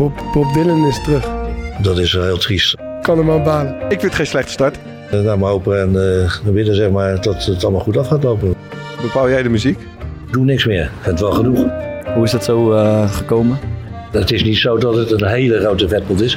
Bob, Bob Dylan is terug. Dat is heel triest. Kan hem aan balen. Ik vind het geen slechte start. Uh, nou, maar hopen en uh, we willen zeg maar dat het allemaal goed af gaat lopen. Bepaal jij de muziek? Doe niks meer. Het wel genoeg. Hoe is dat zo uh, gekomen? Het is niet zo dat het een hele grote vetpot is.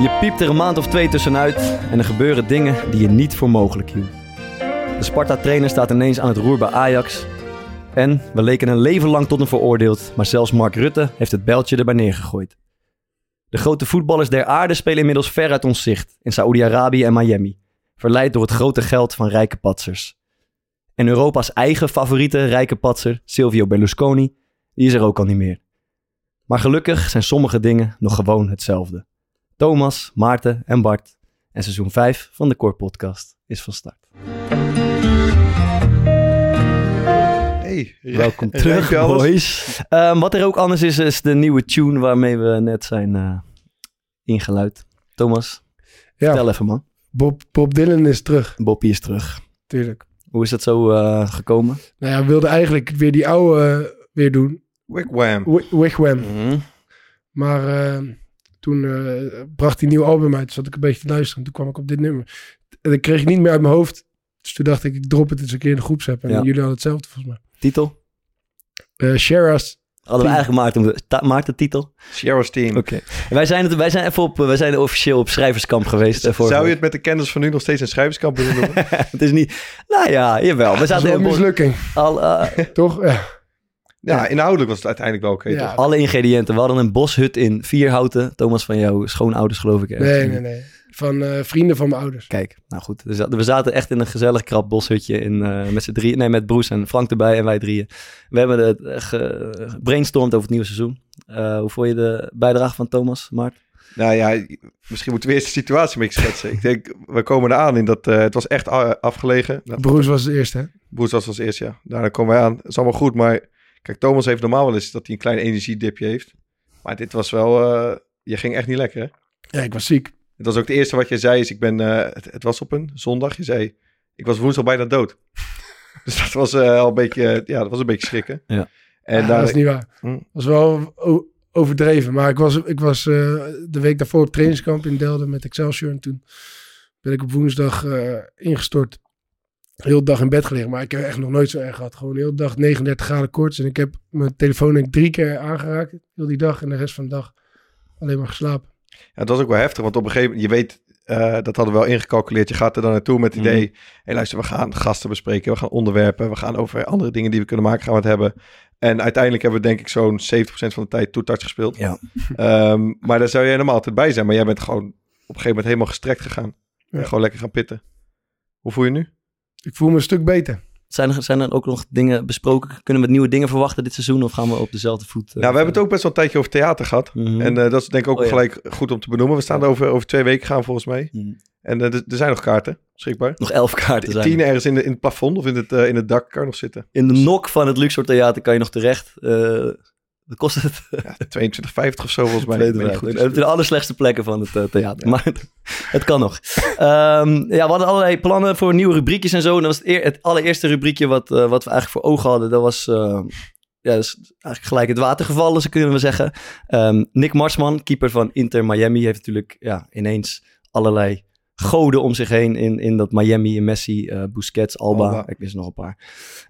Je piept er een maand of twee tussenuit en er gebeuren dingen die je niet voor mogelijk hield. De Sparta-trainer staat ineens aan het roer bij Ajax. En we leken een leven lang tot hem veroordeeld, maar zelfs Mark Rutte heeft het bijltje erbij neergegooid. De grote voetballers der aarde spelen inmiddels ver uit ons zicht in Saoedi-Arabië en Miami, verleid door het grote geld van rijke patsers. En Europa's eigen favoriete rijke patser, Silvio Berlusconi, die is er ook al niet meer. Maar gelukkig zijn sommige dingen nog gewoon hetzelfde. Thomas, Maarten en Bart. En seizoen 5 van de Core Podcast is van start. Hey, Welkom terug, boys. Um, wat er ook anders is, is de nieuwe tune waarmee we net zijn uh, ingeluid. Thomas, ja. vertel even man. Bob, Bob Dylan is terug. Bobbie is terug. Tuurlijk. Hoe is dat zo uh, gekomen? Nou ja, we wilden eigenlijk weer die oude uh, weer doen. Wigwam. Wigwam. Mm -hmm. Maar toen uh, bracht hij een nieuw album uit. zat ik een beetje te luisteren. En toen kwam ik op dit nummer. En dat kreeg ik niet meer uit mijn hoofd. Dus toen dacht ik, ik drop het eens een keer in de groepsapp. En ja. jullie hadden hetzelfde volgens mij. Titel? Uh, Shara's. Hadden we eigenlijk gemaakt. Maak de titel. Shara's Team. Oké. Okay. Wij, zijn het, wij zijn even op, wij zijn officieel op schrijverskamp geweest. Z Zou je het met de kennis van nu nog steeds een schrijverskamp willen noemen? het is niet... Nou ja, jawel. We zaten een mislukking. Al, uh, Toch? Ja. Ja, inhoudelijk was het uiteindelijk wel oké. Okay, ja. Alle ingrediënten. We hadden een boshut in Vierhouten. Thomas van jouw schoonouders, geloof ik. Nee, nee, nee. Van uh, vrienden van mijn ouders. Kijk, nou goed. Dus we zaten echt in een gezellig krap boshutje in, uh, met z'n drieën. Nee, met Broes en Frank erbij en wij drieën. We hebben het gebrainstormd over het nieuwe seizoen. Uh, hoe vond je de bijdrage van Thomas, Mart? Nou ja, misschien moeten we eerst de situatie een beetje schetsen. Ik denk, we komen eraan in dat het was echt afgelegen. Nou, Broes was de eerste, hè? Broes was als eerste, ja. Daarna komen wij aan. Het is allemaal goed, maar Kijk, Thomas heeft normaal wel eens dat hij een klein energiedipje heeft. Maar dit was wel... Uh, je ging echt niet lekker, hè? Ja, ik was ziek. Het was ook het eerste wat je zei, is ik ben... Uh, het, het, was op een zondag. Je zei, ik was woensdag bijna dood. dus dat was uh, al een beetje... ja, dat was een beetje schrikken. Ja. En ja, daar, dat is niet waar. Hm. Dat was wel overdreven. Maar ik was, ik was de week daarvoor op trainingskamp in Delden met Excelsior. En toen ben ik op woensdag ingestort heel de dag in bed gelegen. Maar ik heb echt nog nooit zo erg gehad. Gewoon heel de dag 39 graden koorts. En ik heb mijn telefoon denk drie keer aangeraakt. Heel die dag. En de rest van de dag alleen maar geslapen. Ja, dat was ook wel heftig. Want op een gegeven moment, je weet, uh, dat hadden we wel ingecalculeerd. Je gaat er dan naartoe met het idee, mm. hey, luister, we gaan gasten bespreken. We gaan onderwerpen. We gaan over andere dingen die we kunnen maken, gaan we het hebben. En uiteindelijk hebben we denk ik zo'n 70% van de tijd toetouch gespeeld. Ja. Um, maar daar zou jij helemaal altijd bij zijn. Maar jij bent gewoon op een gegeven moment helemaal gestrekt gegaan. Ja. En gewoon lekker gaan pitten. Hoe voel je nu? Ik voel me een stuk beter. Zijn er, zijn er ook nog dingen besproken? Kunnen we nieuwe dingen verwachten dit seizoen? Of gaan we op dezelfde voet? Uh, nou, we hebben het ook best wel een tijdje over theater gehad. Mm -hmm. En uh, dat is denk ik ook oh, gelijk goed om te benoemen. We staan er over, over twee weken gaan volgens mij. Mm -hmm. En uh, er zijn nog kaarten, beschikbaar. Nog elf kaarten zijn Tien ergens in, de, in het plafond of in het, in het dak kan nog zitten. In de nok van het Luxor Theater kan je nog terecht. Wat kost het? Ja, 22,50 of zo volgens mij. Het de allerslechtste plekken van het uh, theater. Ja. Maar het, het, kan nog. Um, ja, we hadden allerlei plannen voor nieuwe rubriekjes en zo. En dat was het, eer, het allereerste rubriekje wat, uh, wat we eigenlijk voor ogen hadden. Dat was... Uh, ja, dat is eigenlijk gelijk het water gevallen, zo kunnen we zeggen. Um, Nick Marsman, keeper van Inter Miami, heeft natuurlijk ja, ineens allerlei goden om zich heen in, in dat Miami, Messi, uh, Busquets, Alba. Alba. Ik wist nog een paar.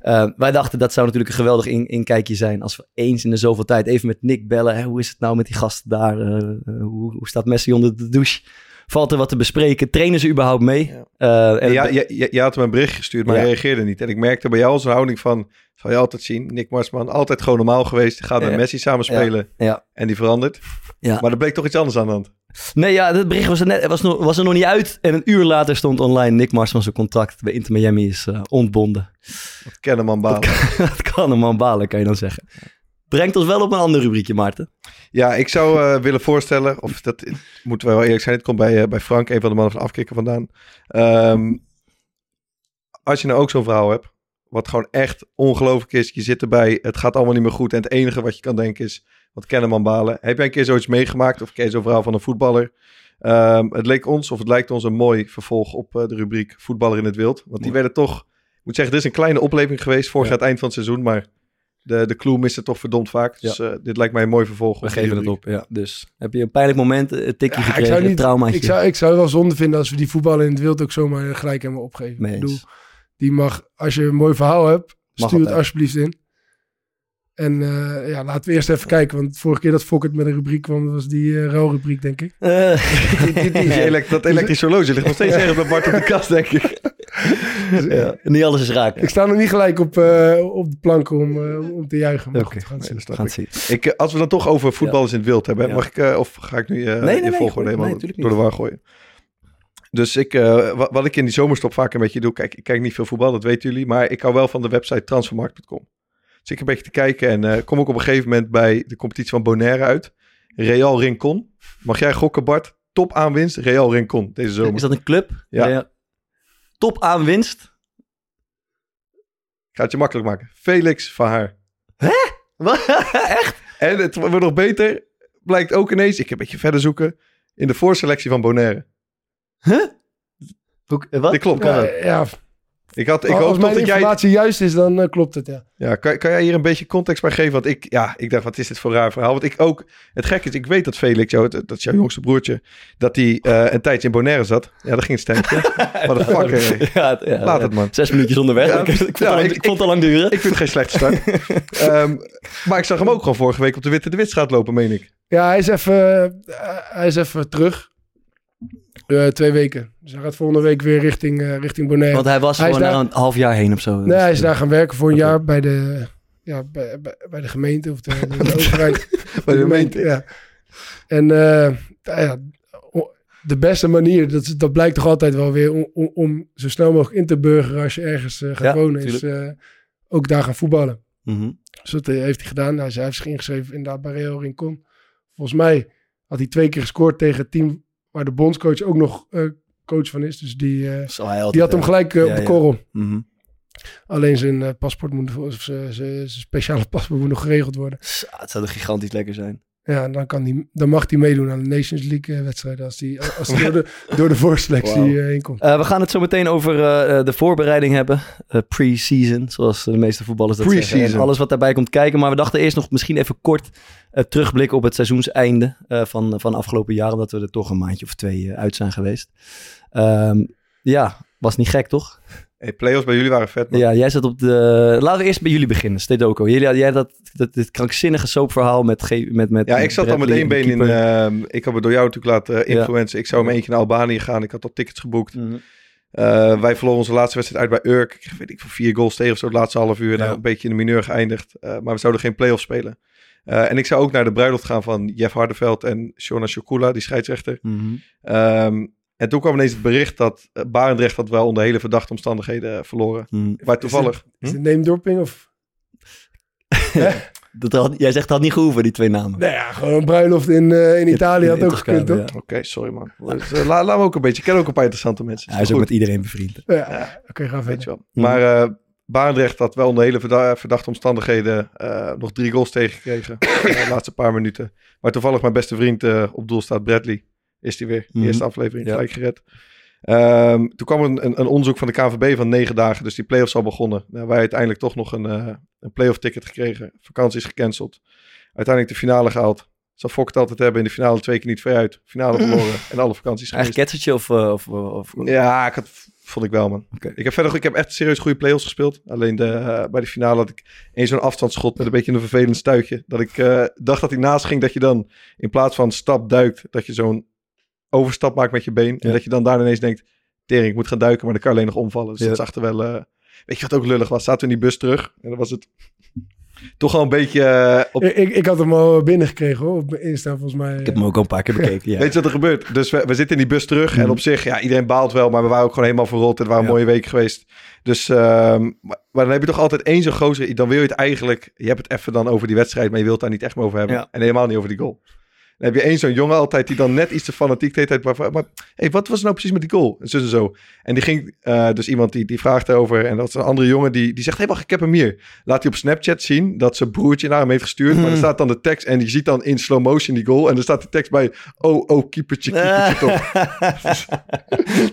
Uh, wij dachten dat zou natuurlijk een geweldig in, inkijkje zijn als we eens in de zoveel tijd even met Nick bellen. Hè, hoe is het nou met die gasten daar? Uh, hoe, hoe staat Messi onder de douche? Valt er wat te bespreken? Trainen ze überhaupt mee? Ja. en ja, je, je, je, had hem een bericht gestuurd, maar hij reageerde niet. En ik merkte bij jou als houding van, zal je altijd zien, Nick Marsman, altijd gewoon normaal geweest. Gaat met Messi samen spelen en die verandert. Ja. Maar er bleek toch iets anders aan de hand. Nee, ja, dat bericht was er, net, was, nog, was er nog niet uit. En een uur later stond online Nick Mars van zijn contract bij Inter Miami is uh, ontbonden. Dat kennen man balen. dat kan een man balen, kan je dan zeggen. Brengt ons wel op een ander rubriekje, Maarten. Ja, ik zou uh, willen voorstellen, of dat moeten we wel eerlijk zijn, het komt bij, uh, bij Frank, een van de mannen van Afkikken vandaan. Um, als je nou ook zo'n vrouw hebt, wat gewoon echt ongelooflijk is, je zit erbij, het gaat allemaal niet meer goed en het enige wat je kan denken is, wat kennen man balen. Heb jij een keer zoiets meegemaakt of ken zo'n verhaal van een voetballer? Um, het leek ons, of het lijkt ons een mooi vervolg op uh, de rubriek voetballer in het wild. Want die werden toch, ik moet zeggen, dit is een kleine opleving geweest vorig ja. jaar het eind van het seizoen, maar de, de clue mist het toch verdomd vaak. Dus ja. uh, dit lijkt mij een mooi vervolg. We geven het op, ja. Dus heb je een pijnlijk moment, een tikje Ja, ik gekregen, zou een niet- traumaatje? Ik zou, ik zou het wel zonde vinden als we die voetballen in het wild ook zomaar gelijk helemaal opgeven. Ik bedoel, die mag, als je een mooi verhaal hebt, Mag stuur het alsjeblieft in. En eh, ja, laten we eerst even kijken. Want vorige keer dat Fokkert met een rubriek kwam, was die uh, ruilrubriek, denk ik. Eh, Die- die- die elek- dat elektrisch horloge ligt nog steeds ergens bij Bart op de kast, denk ik. ja, niet alles is raak. Ik sta nog niet gelijk op, eh, op de plank om, eh, om te juichen. Maar Oké, goed, we gaan het Nee, zien. gaan zien. Ik, eh, als we dan toch over voetballers in het wild hebben, Ja. mag ik, eh, of ga ik nu eh nee, je nee, volgorde helemaal nee, door de war gooien? Dus ik, eh, wa- wat ik in die zomerstop vaak een beetje doe, kijk, ik kijk niet veel voetbal, dat weten jullie, maar ik hou wel van de website transfermarkt.com. Dus ik een beetje te kijken en eh, kom ook op een gegeven moment bij de competitie van Bonaire uit. Real Rincon. Mag jij gokken, Bart? Top aan winst, Real Rincon deze zomer. Is dat een club? Ja. Top aan winst? Ik ga het je makkelijk maken. Felix van haar. Echt? En het wordt nog beter, blijkt ook ineens, ik heb een beetje verder zoeken, in de voorselectie van Bonaire. Hoe, eh, wat? Dit klopt. Ja, ja, Ik, had, ik als hoop toch dat jij... informatie juist is, dan eh, klopt het, ja. Ja, kan, kan jij hier een beetje context bij geven? Want ik, ja, ik dacht, wat is dit voor een raar verhaal? Want ik ook, het gek is, ik weet dat Felix, jou, dat is jouw jongste broertje, dat hij eh, een tijdje in Bonaire zat. Ja, dat ging het stemmetje. Wat een fuck. Ja, het- ja, Laat ja. het, man. Zes minuutjes onderweg. Ja, ik, ik, vond ja, het al- ik- ik vond het al lang duren. Ik vind het geen slechte start. Ehm, maar ik zag hem ook gewoon vorige week op de Witte de Witstraat lopen, meen ik. Ja, hij is even, eh, hij is even terug. Eh, twee weken. Dus hij gaat volgende week weer richting, eh, richting Bonaire. Want hij was Hij gewoon daar- een half jaar heen of zo. Nee, hij is daar gaan werken voor een jaar bij de, ja, bij, bij, bij de gemeente of de, de, de overheid. Bij de gemeente. Ja. En eh, ja, o- de beste manier, dat, dat blijkt toch altijd wel weer om, om, om zo snel mogelijk in te burgeren als je ergens eh, gaat Ja, wonen, is eh, ook daar gaan voetballen. Mhm. Dus dat eh, heeft hij gedaan. Hij is, hij heeft zich ingeschreven inderdaad bij Real Rincon. Volgens mij had hij twee keer gescoord tegen het team waar de bondscoach ook nog eh, coach van is. Dus die, eh, die had hem gelijk eh, Ja, op de ja. korrel. Mhm. Alleen zijn paspoort moet, of zijn, speciale paspoort moet nog geregeld worden. Zo, Het zou toch gigantisch lekker zijn. Ja, dan, kan die, dan mag hij meedoen aan de Nations League eh, wedstrijden als hij als die door, de, door de voorselectie eh, heen komt. Eh, we gaan het zo meteen over de voorbereiding hebben. Eh, pre-season, zoals de meeste voetballers dat zeggen. En alles wat daarbij komt kijken. Maar we dachten eerst nog misschien even kort terugblikken op het seizoenseinde eh, van, van afgelopen jaar. Omdat we er toch een maandje of twee uit zijn geweest. Ehm, ja, was niet gek toch? Hey, playoffs bij jullie waren vet, man. Ja, jij zat op de... Laten we eerst bij jullie beginnen, Stedoko. Jullie, jij had dat, dat, dit krankzinnige soapverhaal met... ge- met, met Ja, ik zat al met één been in. ehm, ik heb het door jou natuurlijk laten Ja. influencen. Ik zou hem eentje naar Albanië gaan. Ik had al tickets geboekt. Mhm. Eh, wij verloren onze laatste wedstrijd uit bij Urk. Ik weet ik voor vier goals tegen of zo het laatste half uur. Ja. Nou, een beetje in de mineur geëindigd. Eh, maar we zouden geen play-off spelen. Eh, en ik zou ook naar de bruiloft gaan van Jeff Hardeveld en Shona Shokula, die scheidsrechter. Ehm, en toen kwam ineens het bericht dat uh, Barendrecht had wel onder hele verdachte omstandigheden eh, verloren. Mhm. Maar toevallig... Is het name dropping of... Dat had, jij zegt dat had niet gehoeven, die twee namen. Nou ja, gewoon een bruiloft in, eh, in Italië had In ook gekund, toch? ja. Oké, sorry man. Dus, eh, la- laten we ook een beetje... Ik ken ook een paar interessante mensen. Hij is ook met iedereen bevriend. Ja, oké, ga Weet verder. je wel. Maar eh Barendrecht had wel onder hele verda- verdachte omstandigheden eh, nog drie goals tegengekregen. eh, de laatste paar minuten. Maar toevallig mijn beste vriend eh, op doel staat, Bradley. Is die weer. De Mhm. eerste aflevering Ja. gelijk gered. Ehm, toen kwam er een, een, een onderzoek van de KNVB van negen dagen. Dus die play-offs al begonnen. Nou, wij uiteindelijk toch nog een, eh, een play-off ticket gekregen. Vakantie is gecanceld. Uiteindelijk de finale gehaald. Zal Fok het altijd hebben. In de finale twee keer niet vrij uit. Finale verloren. en alle vakanties geweest. ketsertje of... eh, of, of Ja, ik had, vond ik wel, man. Ik heb verder ik heb echt serieus goede play-offs gespeeld. Alleen de, eh, bij de finale had ik één zo'n afstandsschot met een beetje een vervelend stuitje. Dat ik eh, dacht dat hij naast ging, dat je dan in plaats van stap duikt, dat je zo'n overstap maakt met je been. En dat je dan daar ineens denkt, tering, ik moet gaan duiken, maar dan kan alleen nog omvallen. Dus Ja. dat zag er wel... eh, weet je wat ook lullig was? Zaten we in die bus terug en dan was het Toch al een beetje... eh, op, Ik, ik, ik had hem al binnengekregen hoor, op mijn Insta volgens mij. Ik heb hem ook al een paar keer bekeken. Ja. Weet je wat er gebeurt? Dus we, we zitten in die bus terug. En Mhm. op zich, ja, iedereen baalt wel. Maar we waren ook gewoon helemaal verrot. Het waren Ja. mooie weken geweest. Dus, ehm, maar, maar dan heb je toch altijd één zo'n gozer. Dan wil je het eigenlijk... Je hebt het even dan over die wedstrijd. Maar je wilt het daar niet echt meer over hebben. Ja. En helemaal niet over die goal. Dan heb je één zo'n jongen altijd die dan net iets te fanatiek deed. Maar, maar hey, wat was nou precies met die goal? En zo en zo. En die ging, eh, dus iemand die, die vraagt erover. En dat is een andere jongen die, die zegt, hé wacht, ik heb hem hier. Laat hij op Snapchat zien dat zijn broertje naar hem heeft gestuurd. Maar er Hmm. staat dan de tekst en je ziet dan in slow motion die goal. En er staat de tekst bij, oh, oh, keepertje, keepertje, toch.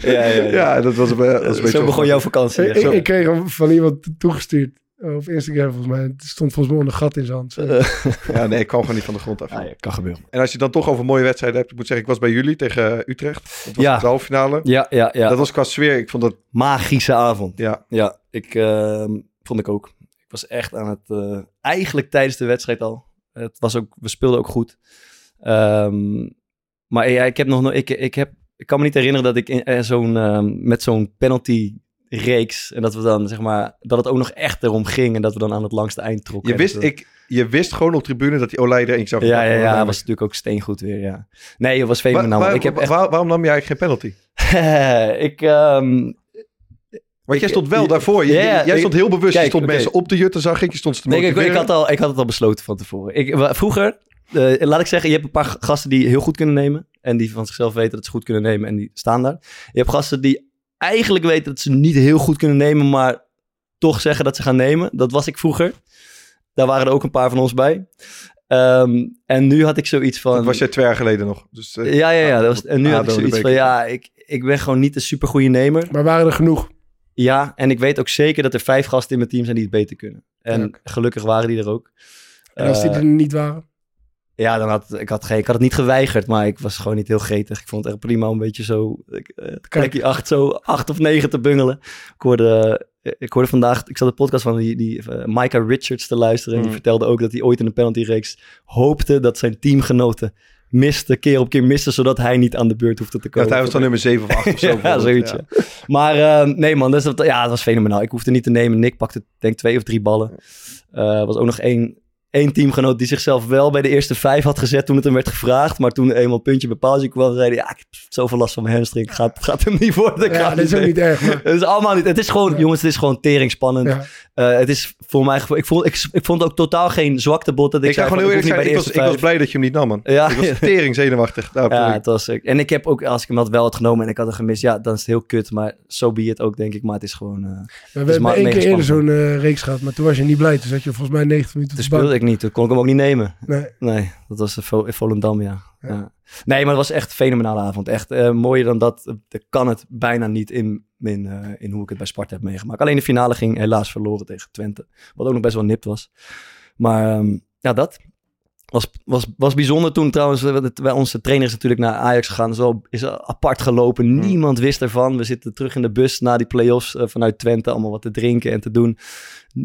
ja, ja, ja. Ja, dat was, een- dat was een beetje... Zo begon jouw vakantie. ik, ik kreeg hem van iemand toegestuurd. Op Instagram volgens mij. Het stond volgens mij onder een gat in zijn hand. Zo. Ja, nee, ik kwam gewoon niet van de grond af. Ah, ja, kan gebeuren. En als je dan toch over mooie wedstrijden hebt, ik moet zeggen, ik was bij jullie tegen Utrecht. Dat was Ja. de halve finale. Ja, ja, ja. Dat was qua sfeer, ik vond dat, Magische avond. ja, Ja, ik ehm, vond ik ook. Ik was echt aan het... eh, eigenlijk tijdens de wedstrijd al. Het was ook, we speelden ook goed. Ehm, maar ja, ik heb nog... no- Ik, ik, heb, ik kan me niet herinneren dat ik in, eh, zo'n, ehm, met zo'n penalty reeks en dat we dan zeg maar dat het ook nog echt erom ging en dat we dan aan het langste eind trokken. je wist, we- ik, je wist gewoon op tribune dat die Olij er zou ja, ja, ja, Waar- was natuurlijk ook steengoed weer, ja. Nee, het was fenomenaal. waar- ik heb echt... waar- waarom nam eigenlijk geen penalty? ik, ehm, Want jij stond wel daarvoor. Ja, ja, jij stond heel bewust. kijk, je stond mensen op de jutten, zag ik. Je stond ze te Nee, ik, ik, motiveren. had al, ik had het al besloten van tevoren. Ik, vroeger, eh, laat ik zeggen, je hebt een paar gasten die heel goed kunnen nemen. En die van zichzelf weten dat ze goed kunnen nemen en die staan daar. Je hebt gasten die eigenlijk weten dat ze niet heel goed kunnen nemen, maar toch zeggen dat ze gaan nemen. Dat was ik vroeger. Daar waren er ook een paar van ons bij. Ehm, en nu had ik zoiets van... Dat was jij twee jaar geleden nog. Dus, eh, Ja, ja, ja. Dat was, en nu Ah, had ik zoiets van, ja, ik, ik ben gewoon niet een supergoeie nemer. Maar waren er genoeg? Ja, en ik weet ook zeker dat er vijf gasten in mijn team zijn die het beter kunnen. En Ja, gelukkig waren die er ook. En als die Eh, er niet waren? Ja, dan had ik, had geen, ik had het niet geweigerd, maar ik was gewoon niet heel gretig. Ik vond het echt prima om een beetje zo, eh, plekje acht, zo acht of negen te bungelen. Ik hoorde, eh, ik hoorde vandaag, ik zat de podcast van die, die uh, Micah Richards te luisteren. En die Mm. vertelde ook dat hij ooit in een penaltyreeks hoopte dat zijn teamgenoten miste, keer op keer miste, zodat hij niet aan de beurt hoefde te Ja, komen. hij was dan nummer 7 of 8 of zo. ja, zoiets. Ja. ja. Maar eh, nee man, dus dat, ja, dat was fenomenaal. Ik hoefde niet te nemen. Nick pakte denk ik twee of drie ballen. Er was ook nog één, één teamgenoot die zichzelf wel bij de eerste vijf had gezet toen het hem werd gevraagd. Maar toen eenmaal puntje bij paaltje kwam, zei hij, ja, ik heb zoveel last van mijn hamstring. Gaat, gaat hem niet worden. Ik ga Ja, hem dat is ook nemen." niet erg. Maar, Het is allemaal niet. Het is gewoon, Ja. jongens, het is gewoon tering spannend. ja. Eh, het is voor mij, ik vond, ik, ik vond ook totaal geen zwakte bot. Dat ik, Ik zei gewoon heel eerlijk niet ik bij was, ik was blij dat je hem niet nam, man. Ja, Ik was tering zenuwachtig. Nou, ja, het was, en ik heb ook, als ik hem had wel had genomen en ik had hem gemist, ja, dan is het heel kut. Maar zo so be it ook, denk ik. Maar het is gewoon... eh, We hebben maar één keer eerder zo'n eh, reeks gehad, maar toen was je niet blij. Toen zat je volgens mij 90 minuten Toen op niet. Toen kon ik hem ook niet nemen. Nee. Nee, dat was de Vo- Volendam, ja. Ja. ja. Nee, maar het was echt een fenomenale avond. Echt eh, mooier dan dat. eh, kan het bijna niet in, in, eh, in hoe ik het bij Sparta heb meegemaakt. Alleen de finale ging helaas verloren tegen Twente. Wat ook nog best wel nipt was. Maar ehm, ja, dat was, was, was bijzonder toen trouwens. Bij onze trainer is natuurlijk naar Ajax gegaan. Zo is apart gelopen. Hmm. Niemand wist ervan. We zitten terug in de bus na die play-offs eh, vanuit Twente. Allemaal wat te drinken en te doen.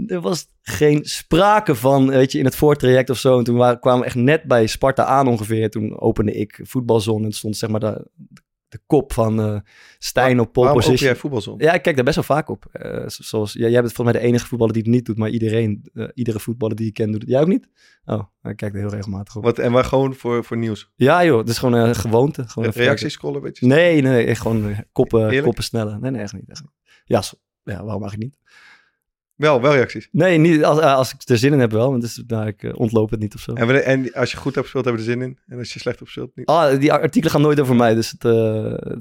Er was geen sprake van, weet je, in het voortraject of zo. En toen waren, kwamen we echt net bij Sparta aan ongeveer. Toen opende ik voetbalzone en stond zeg maar de, de kop van eh Stijn op pole Waarom position. jij voetbalzon? Ja, ik kijk daar best wel vaak op. Eh, zo- zoals, ja, jij bent volgens mij de enige voetballer die het niet doet, maar iedereen, eh, iedere voetballer die ik ken doet het. Jij ook niet? Oh, ik kijk er heel regelmatig op. Wat, en waar gewoon voor, voor nieuws? Ja joh, het is gewoon een gewoonte. Gewoon Reacties scrollen een beetje? Nee, nee, gewoon koppen, Eerlijk? koppen sneller. Nee, nee, echt niet. Echt niet. Ja, so- ja, waarom eigenlijk niet? Wel, wel reacties. Nee, niet, als, eh, als ik er zin in heb wel, want dus, nou, ik eh, ontloop het niet of zo. En, en als je goed hebt gespeeld, hebben we er zin in. En als je slecht hebt gespeeld, niet. Ah, die artikelen gaan nooit over mij, dus het, eh,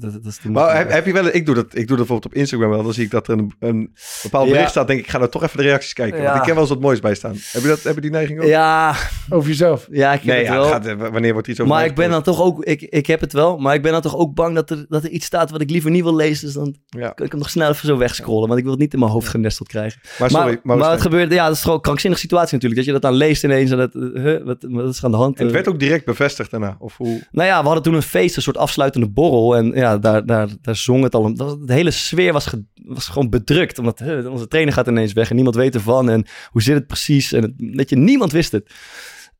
dat, dat is te Maar heb, heb je wel, ik doe, dat, ik doe dat bijvoorbeeld op Instagram wel. Dan zie ik dat er een, een bepaald Ja. bericht staat. denk ik, ik ga nou toch even de reacties kijken. Want ik ken wel eens wat moois bij staan. Heb je, dat, heb je die neiging ook? Ja, Over jezelf. ja, ik heb Nee, het ja, wel. gaat, wanneer wordt iets over maar ik ben dan toch ook, ik, ik heb het wel, maar ik ben dan toch ook bang dat er, dat er iets staat wat ik liever niet wil lezen. Dus dan Ja. kan ik hem nog snel even zo wegscrollen, want ik wil het niet in mijn hoofd genesteld krijgen. Maar sorry, maar, maar, maar het gebeurt, ja, dat is gewoon een krankzinnige situatie natuurlijk. Dat je dat dan leest ineens en dat, eh, huh, wat, wat is er aan de hand? En het Eh, werd ook direct bevestigd daarna. Of hoe... Nou ja, we hadden toen een feest, een soort afsluitende borrel. En ja, daar, daar, daar zong het al. om- dat- De hele sfeer was, ge- was gewoon bedrukt. Omdat huh, onze trainer gaat ineens weg en niemand weet ervan. En hoe zit het precies? En het, dat je, niemand wist het.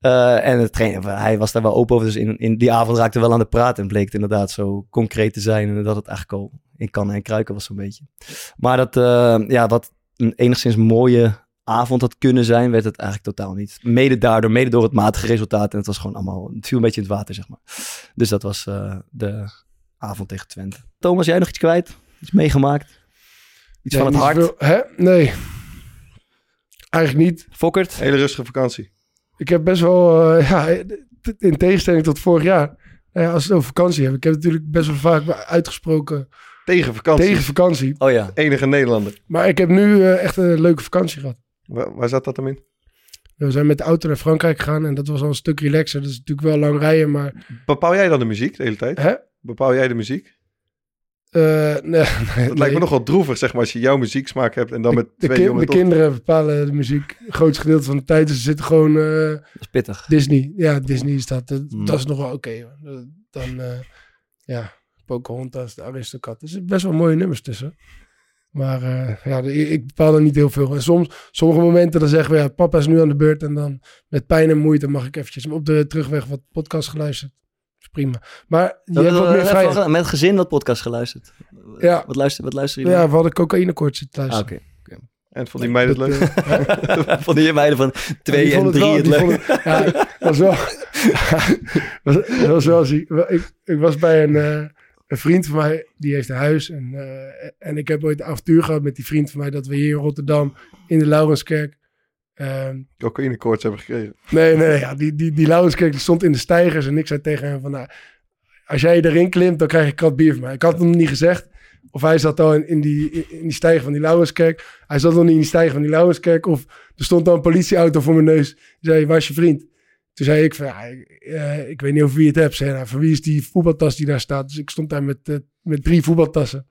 Eh, en de trainer, hij was daar wel open over. Dus in, in die avond raakte we wel aan de praat. En bleek het inderdaad zo concreet te zijn. En dat het eigenlijk al in kannen en kruiken was zo'n beetje. Maar dat, ja, wat een enigszins mooie avond had kunnen zijn, werd het eigenlijk totaal niet. Mede daardoor, mede door het matige resultaat. En het was gewoon allemaal, het viel een beetje in het water, zeg maar. Dus dat was uh, de avond tegen Twente. Thomas, jij nog iets kwijt? Iets meegemaakt? Iets nee, van het hart? Veel, hè? Nee. Eigenlijk niet. Fokkert? Hele rustige vakantie. Ik heb best wel, uh, ja, in tegenstelling tot vorig jaar. Nou ja, als we het over vakantie hebben. Ik heb natuurlijk best wel vaak uitgesproken. Tegen vakantie. Tegen vakantie. Oh ja. Enige Nederlander. Maar ik heb nu uh, echt een leuke vakantie gehad. Waar, waar zat dat dan in? We zijn met de auto naar Frankrijk gegaan en dat was al een stuk relaxer. Dat is natuurlijk wel lang rijden, maar... Bepaal jij dan de muziek de hele tijd? Hè? Bepaal jij de muziek? Uh, nee, nee, dat lijkt me nog wel droevig, zeg maar, als je jouw muzieksmaak hebt en dan de, met twee de, jongens... De kinderen bepalen de muziek. Het grootste gedeelte van de tijd dus ze zitten gewoon... Uh, dat is pittig. Disney. Ja, Disney is dat. Dat, Mm. dat is nog wel oké. Okay, dan, uh, ja, Pocahontas, de Aristocat. Er zitten best wel mooie nummers tussen. Maar uh, ja, ik bepaal er niet heel veel. En soms, sommige momenten dan zeggen we, ja, papa is nu aan de beurt. En dan met pijn en moeite mag ik eventjes op de terugweg wat podcast geluisterd. Dat is prima. Maar je dat hebt wat meer vrijheid. Met gezin wat podcast geluisterd. Ja. Wat luister, wat luister je Ja, we hadden cocaïnekoorts zitten Ah, luisteren. Oké. Okay. En vond die meiden het leuk? vond die meiden van twee ja, en drie wel, het leuk? Het, ja, was wel... was, was wel ziek. Ik, ik was bij een, uh, een vriend van mij, die heeft een huis. En, uh, en ik heb ooit een avontuur gehad met die vriend van mij... dat we hier in Rotterdam, in de Laurenskerk... Uh, Cocaïnekoorts hebben gekregen. Nee, nee, ja, die, die, die Laurenskerk die stond in de stijgers... en ik zei tegen hem van... Nou, als jij erin klimt, dan krijg je een krat bier van mij. Ik had hem niet gezegd... Of hij zat al in, in, die, in die stijger van die Laurenskerk. Hij zat nog niet in die stijger van die Laurenskerk. Of er stond dan een politieauto voor mijn neus. Die zei, waar is je vriend? Toen zei ik van, ja, ik, uh, ik weet niet over wie het hebt. Zei, nou, van wie is die voetbaltas die daar staat? Dus ik stond daar met, uh, met drie voetbaltassen.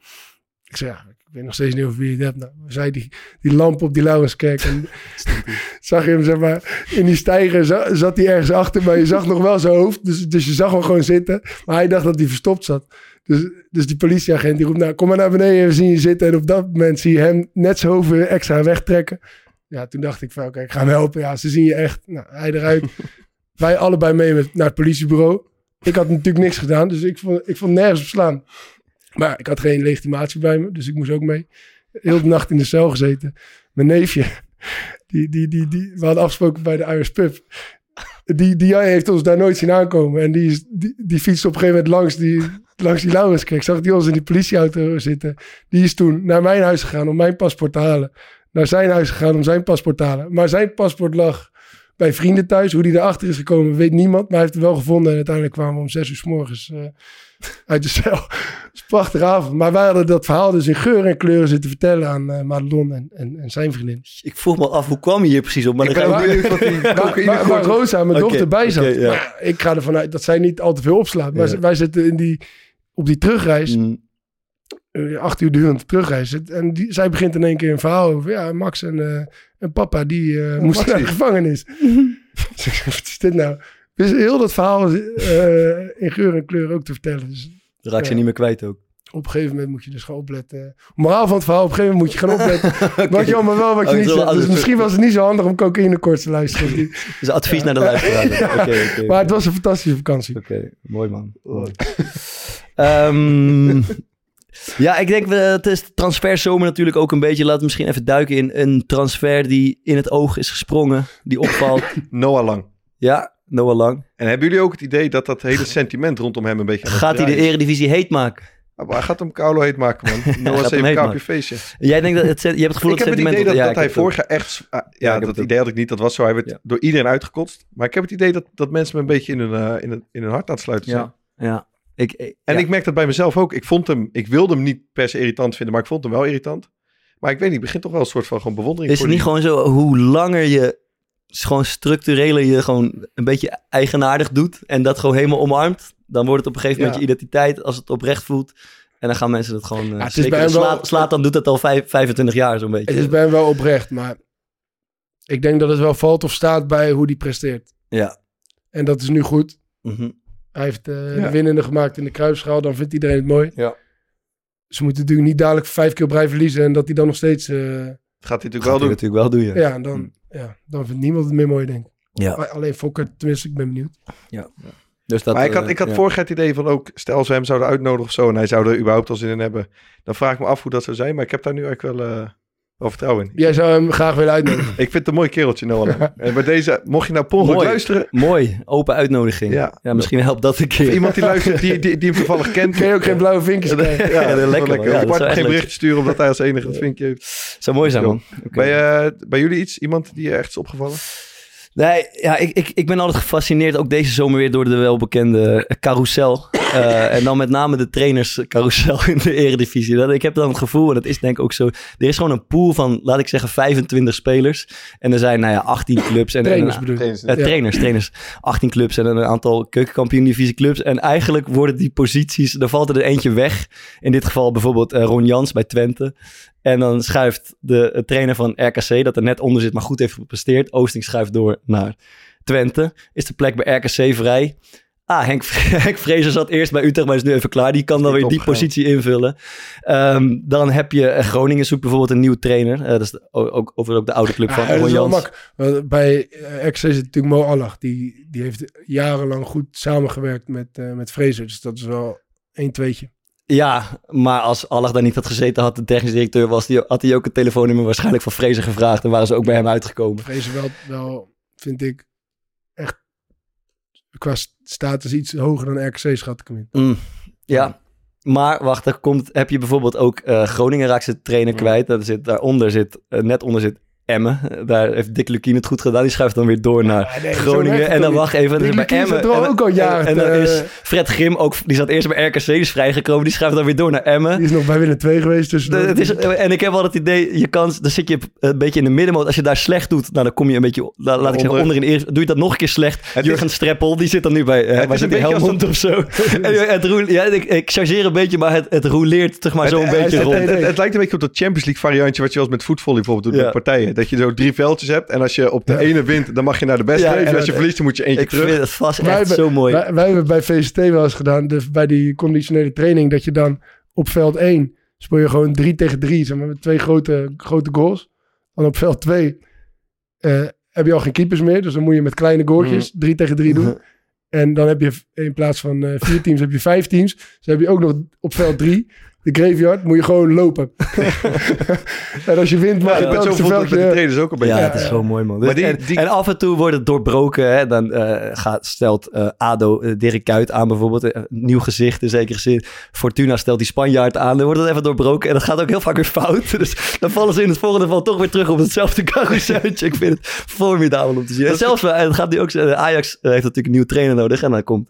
Ik zei, ja, ik weet nog steeds niet over wie het hebt. Nou, zei die, die lamp op die Laurenskerk. En zag je hem, zeg maar, in die stijger zat hij ergens achter. Maar je zag nog wel zijn hoofd. Dus, dus je zag hem gewoon zitten. Maar hij dacht dat hij verstopt zat. Dus, dus die politieagent die roept, nou kom maar naar beneden, we zien je zitten. En op dat moment zie je hem net zijn hoofd extra wegtrekken. Ja, toen dacht ik van, oké, okay, ik ga hem helpen. Ja, ze zien je echt. Nou, hij eruit. Wij allebei mee met, naar het politiebureau. Ik had natuurlijk niks gedaan, dus ik vond, ik vond nergens op slaan. Maar ik had geen legitimatie bij me, dus ik moest ook mee. Heel de nacht in de cel gezeten. Mijn neefje, die, die, die, die, we hadden afgesproken bij de Irish Pub. Die, die heeft ons daar nooit zien aankomen. En die, die, die fietste op een gegeven moment langs die, langs die Laurenskerk. Zag die ons in die politieauto zitten. Die is toen naar mijn huis gegaan om mijn paspoort te halen. Naar zijn huis gegaan om zijn paspoort te halen. Maar zijn paspoort lag bij vrienden thuis. Hoe die erachter is gekomen, weet niemand. Maar hij heeft het wel gevonden. En uiteindelijk kwamen we om zes uur s morgens uh, uit de cel. Het is prachtige avond. Maar wij hadden dat verhaal dus in geur en kleuren zitten vertellen aan uh, Madelon en, en, en, zijn vriendin. Ik vroeg me af, hoe kwam je hier precies op? Maar ik ben ook benieuwd wat die waar, waar, waar Rosa, mijn dochter, bij zat. ja. Ik ga ervan uit dat zij niet al te veel opslaat. Maar Ja. wij zitten in die, op die terugreis. Mm, eh, acht uur durend terugreis. En die, zij begint in één keer een verhaal over... Ja, Max en, eh, en papa, die eh, moesten naar de gevangenis. dus wat is dit nou? Dus heel dat verhaal eh, in geur en kleur ook te vertellen. Dus raak ze Ja. niet meer kwijt ook. op een gegeven moment moet je dus gaan opletten. Moraal van het verhaal, op een gegeven moment moet je gaan opletten. Wat je allemaal wel, wat je Oh, niet zegt. Dus misschien was het niet zo handig om cocaïnekoorts te luisteren. Dus advies naar de luisteraar. Oké, oké. maar het was een fantastische vakantie. Oké, mooi man. Mooi. Ehm, ja, ik denk, we, het is transferzomer natuurlijk ook een beetje. Laten we misschien even duiken in een transfer die in het oog is gesprongen. Die opvalt. Noah Lang. ja, Noah Lang. En hebben jullie ook het idee dat dat hele sentiment rondom hem een beetje aan het Gaat hij de eredivisie heet maken? Ah, Hij gaat hem Kaulo heet maken, man. Noah is hem even kaapje maken. feestje. Jij denkt dat het, je hebt het gevoel ik dat heb het sentiment... idee dat, ja, dat ik hij heb het vorig jaar echt... ah, Ja, ik ja, heb dat het idee had ik niet. Dat was zo. Hij werd Ja. door iedereen uitgekotst. Maar ik heb het idee dat, dat mensen me een beetje in hun, eh, in hun, in hun hart aan het sluiten zijn. Ja, ja. Ik, ik- En ja. ik merk dat bij mezelf ook. Ik vond hem... Ik wilde hem niet per se irritant vinden, maar ik vond hem wel irritant. Maar ik weet niet, ik begin toch wel een soort van gewoon bewondering Is het niet die- gewoon zo, hoe langer je gewoon structureler je gewoon een beetje eigenaardig doet en dat gewoon helemaal omarmt, dan wordt het op een gegeven moment Ja. je identiteit als het oprecht voelt. En dan gaan mensen dat gewoon uh, het is bij hem wel- Slaat, dan doet dat al vijf, 25 jaar zo'n beetje. Het is bij hem wel oprecht, maar ik denk dat het wel valt of staat bij hoe die presteert. Ja. En dat is nu goed. Mhm. Hij heeft eh, Ja. de winnende gemaakt in de kruipschaal. Dan vindt iedereen het mooi. Ja. Ze moeten natuurlijk niet dadelijk vijf keer blijven verliezen. En dat hij dan nog steeds... eh, Gaat hij natuurlijk Gaat wel hij doen. natuurlijk wel doen, ja. ja, en dan, ja, dan vindt niemand het meer mooi, denk ik. Ja. Alleen Fokker, tenminste, ik ben benieuwd. Dus dat, maar ik had, eh, ik had ja. vorig jaar het idee van ook... Stel we hem zouden uitnodigen of zo... en hij zou er überhaupt al zin in hebben... dan vraag ik me af hoe dat zou zijn. Maar ik heb daar nu eigenlijk wel... eh, Wel vertrouwen in. Jij zou hem graag willen uitnodigen. Ik vind het een mooi kereltje, Noah. en bij deze, mocht je nou Mooi. luisteren... Mooi, open uitnodiging. Ja. Ja, misschien helpt dat een Of keer. iemand die luistert, die, die, die hem toevallig kent. Kun je ook geen blauwe vinkjes krijgen? Ja, dat is wel lekker, man. Ja, Bart geen leuk berichtje sturen omdat hij als enige het vinkje heeft. Zou mooi zijn, man. Bij, eh, bij jullie iets? Iemand die je echt is opgevallen? Nee, ja, ik, ik, ik ben altijd gefascineerd, ook deze zomer weer, door de welbekende carousel. Eh, en dan met name de trainerscarousel in de eredivisie. Dat, ik heb dan het gevoel, en dat is denk ik ook zo... Er is gewoon een pool van, laat ik zeggen, 25 spelers. En er zijn, nou ja, 18 clubs. En, Trainers en. Trainers. trainers, trainers. 18 clubs en een aantal keukenkampioen-divisie clubs. En eigenlijk worden die posities, er valt er eentje weg. In dit geval bijvoorbeeld eh, Ron Jans bij Twente. En dan schuift de eh, trainer van RKC, dat er net onder zit, maar goed heeft gepresteerd. Oosting schuift door naar Twente. Is de plek bij RKC vrij. Ah, Henk, Henk Vrezer zat eerst bij Utrecht, maar is nu even klaar. Die kan dan weer die opgegaan. positie invullen. Ehm, dan heb je eh, Groningen zoekt bijvoorbeeld een nieuwe trainer. Eh, dat is de- ook, over ook de oude club van Ja, Jans. Bij eh, RKC zit natuurlijk Mo Allah. Die, die heeft jarenlang goed samengewerkt met, eh met Fraser. Dus dat is wel een tweetje. Ja, maar als Allah daar niet had gezeten, had de technisch directeur was, die, had hij ook het telefoonnummer waarschijnlijk van Fraser gevraagd en waren ze ook bij hem uitgekomen. Fraser wel, wel, vind ik, echt qua status iets hoger dan RKC schat ik hem in. Mm, ja, maar wacht, er komt, heb je bijvoorbeeld ook eh, Groningen raakt zijn trainer kwijt. Dat zit, daaronder zit, eh, net onder zit Emmen. Eh, Daar heeft Dick Lukien het goed gedaan. Die schuift dan weer door naar nee, Groningen. het En dan wacht even. Dick dus bij Emmen. er al en- ook al en- jaren En, dan te- is Fred Grim ook, die zat eerst bij RKC, die is vrijgekomen. Die schuift dan weer door naar Emmen. Die is nog bij Willem 2 geweest. Dus De- het is, en ik heb wel het idee, je kan, dan zit je een beetje in de middenmoot. Als je daar slecht doet, nou, dan kom je een beetje, la- laat ik zeggen, Onder. onder in de eerste. Doe je dat nog een keer slecht. Het Jurgen Streppel, die zit dan nu bij, uh, is waar zit een die Helmond of zo. en, het roel, ja, ik, ik chargeer een beetje, maar het, het roleert zeg maar zo een Het- beetje het, rond. het, het, het lijkt een beetje op dat Champions League variantje wat je als met voetvolley bijvoorbeeld doet Ja. met partijen. Dat je zo drie veldjes hebt en als je op de ene wint, dan mag je naar de beste. Ja, en als je verliest, dan moet je eentje ik terug. vind het vast Wij echt hebben- zo mooi. Wij, wij hebben bij VCT wel eens gedaan, dus bij die conditionele training, dat je dan op veld 1 speel je gewoon 3 tegen 3, zeg maar, met twee grote, grote goals. Dan op veld 2 eh, heb je al geen keepers meer, dus dan moet je met kleine goaltjes 3 tegen 3 doen. En dan heb je in plaats van eh, vier teams, heb je vijf teams. Dus dan heb je ook nog op veld 3 de graveyard, moet je gewoon lopen. en als je wint, mag Ja, je ik ben zo voelt met de trainers ook een beetje. Ja, Ja, het is zo mooi, man. Dus- Maar die- en, die- en af en toe wordt het doorbroken. Hè? Dan eh, gaat, stelt eh, ADO eh, Dirk Kuyt aan bijvoorbeeld. nieuw gezicht in zekere zin. Fortuna stelt die Spanjaard aan. Dan wordt het even doorbroken. En dat gaat ook heel vaak weer fout. Dus dan vallen ze in het volgende geval toch weer terug op hetzelfde carouseltje. Ik vind het formidabel om te zien. En zelfs, wel, en dat gaat nu ook, Ajax heeft natuurlijk een nieuwe trainer nodig. En dan komt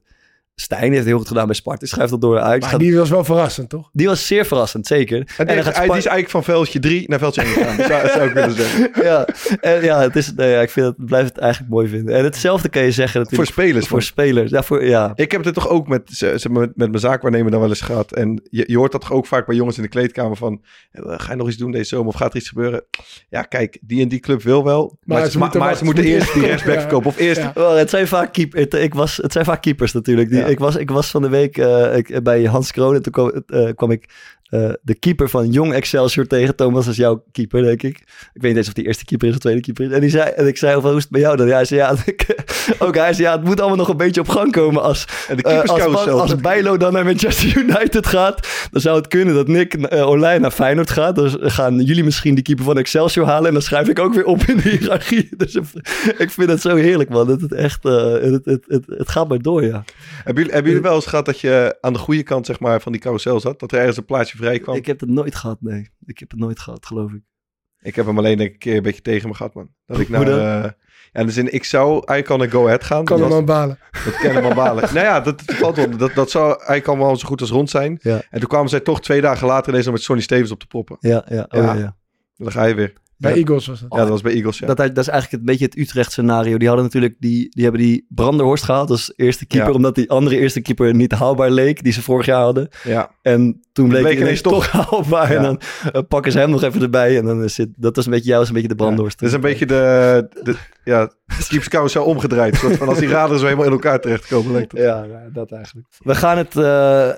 Stijn, heeft heel goed gedaan bij Sparta. Die Schuift dat door naar Ajax. Maar Gaat- die was wel verrassend, toch? die was zeer verrassend, zeker. En dan die, gaat die is eigenlijk van veldje 3 naar veldje 1 gegaan. zou, zou ik willen zeggen. ja, en ja, het is, nee, ja, ik vind het, blijf het eigenlijk mooi vinden. En hetzelfde kan je zeggen Voor natuurlijk spelers. voor man. spelers. Ja, voor, ja. Ik heb het toch ook met, met, met mijn zaakwaarnemer dan wel eens gehad. En je, je hoort dat toch ook vaak bij jongens in de kleedkamer van... eh, Ga je nog iets doen deze zomer of gaat er iets gebeuren? Ja, kijk, die en die club wil wel. Maar, ze ze, moeten maar ze moeten eerst die rechtsback verkopen. Of eerst... Ja. Wel, het, zijn vaak keep, het, ik was, het zijn vaak keepers natuurlijk. Die, Ja. Ik, was, ik was van de week eh, ik, bij Hans Kroon en toen kwam, eh, kwam ik eh, de keeper van Jong Excelsior tegen. Thomas is jouw keeper, denk ik. Ik weet niet eens of die eerste keeper is of tweede keeper is. En, die zei, en ik zei, hoe is het bij jou dan? Ja, hij zei, ja, ik, ook hij zei, ja, het moet allemaal nog een beetje op gang komen als, En de Eh, als, als Bijlo dan naar Manchester United gaat, dan zou het kunnen dat Nick uh, Olij naar Feyenoord gaat. Dan gaan jullie misschien die keeper van Excelsior halen en dan schrijf ik ook weer op in de hiërarchie. Dus ik vind het zo heerlijk, man. Dat het echt, het, het, het, het, gaat maar door, ja. Hebben jullie, hebben jullie wel eens gehad dat je aan de goede kant zeg maar, van die carousel zat? Dat er ergens een plaatsje vrij kwam? Ik heb het nooit gehad, nee. Ik heb het nooit gehad, geloof ik. Ik heb hem alleen een keer een beetje tegen me gehad, man. Dat ik dan? Uh, ja, dus in, ik zou eigenlijk al naar Go Ahead gaan. Kan hem aan balen. Dat kan hem al balen. nou ja, dat, dat valt wel. Dat, dat zou eigenlijk allemaal zo goed als rond zijn. Ja. En toen kwamen zij toch twee dagen later ineens nog met Sonny Stevens op te proppen. Ja, ja, oh, Ja. ja. ja. Dan ga je weer. Bij Ja. Eagles was dat. Ja, dat was bij Eagles, ja. Dat, dat is eigenlijk een beetje het Utrecht scenario. Die hadden natuurlijk die, die hebben die Branderhorst gehaald als eerste keeper, Ja. omdat die andere eerste keeper niet haalbaar leek, die ze vorig jaar hadden. ja. En toen bleek, bleek hij ineens toch haalbaar. Ja. En dan eh, pakken ze hem nog even erbij. En dan is het, dat was een beetje jou, is een beetje de brandhorst. Dat is een beetje de, de ja, Keeps carousel omgedraaid. Soort van als die raderen zo helemaal in elkaar terechtkomen. lijkt het. Ja, ja, dat eigenlijk. We gaan het, eh,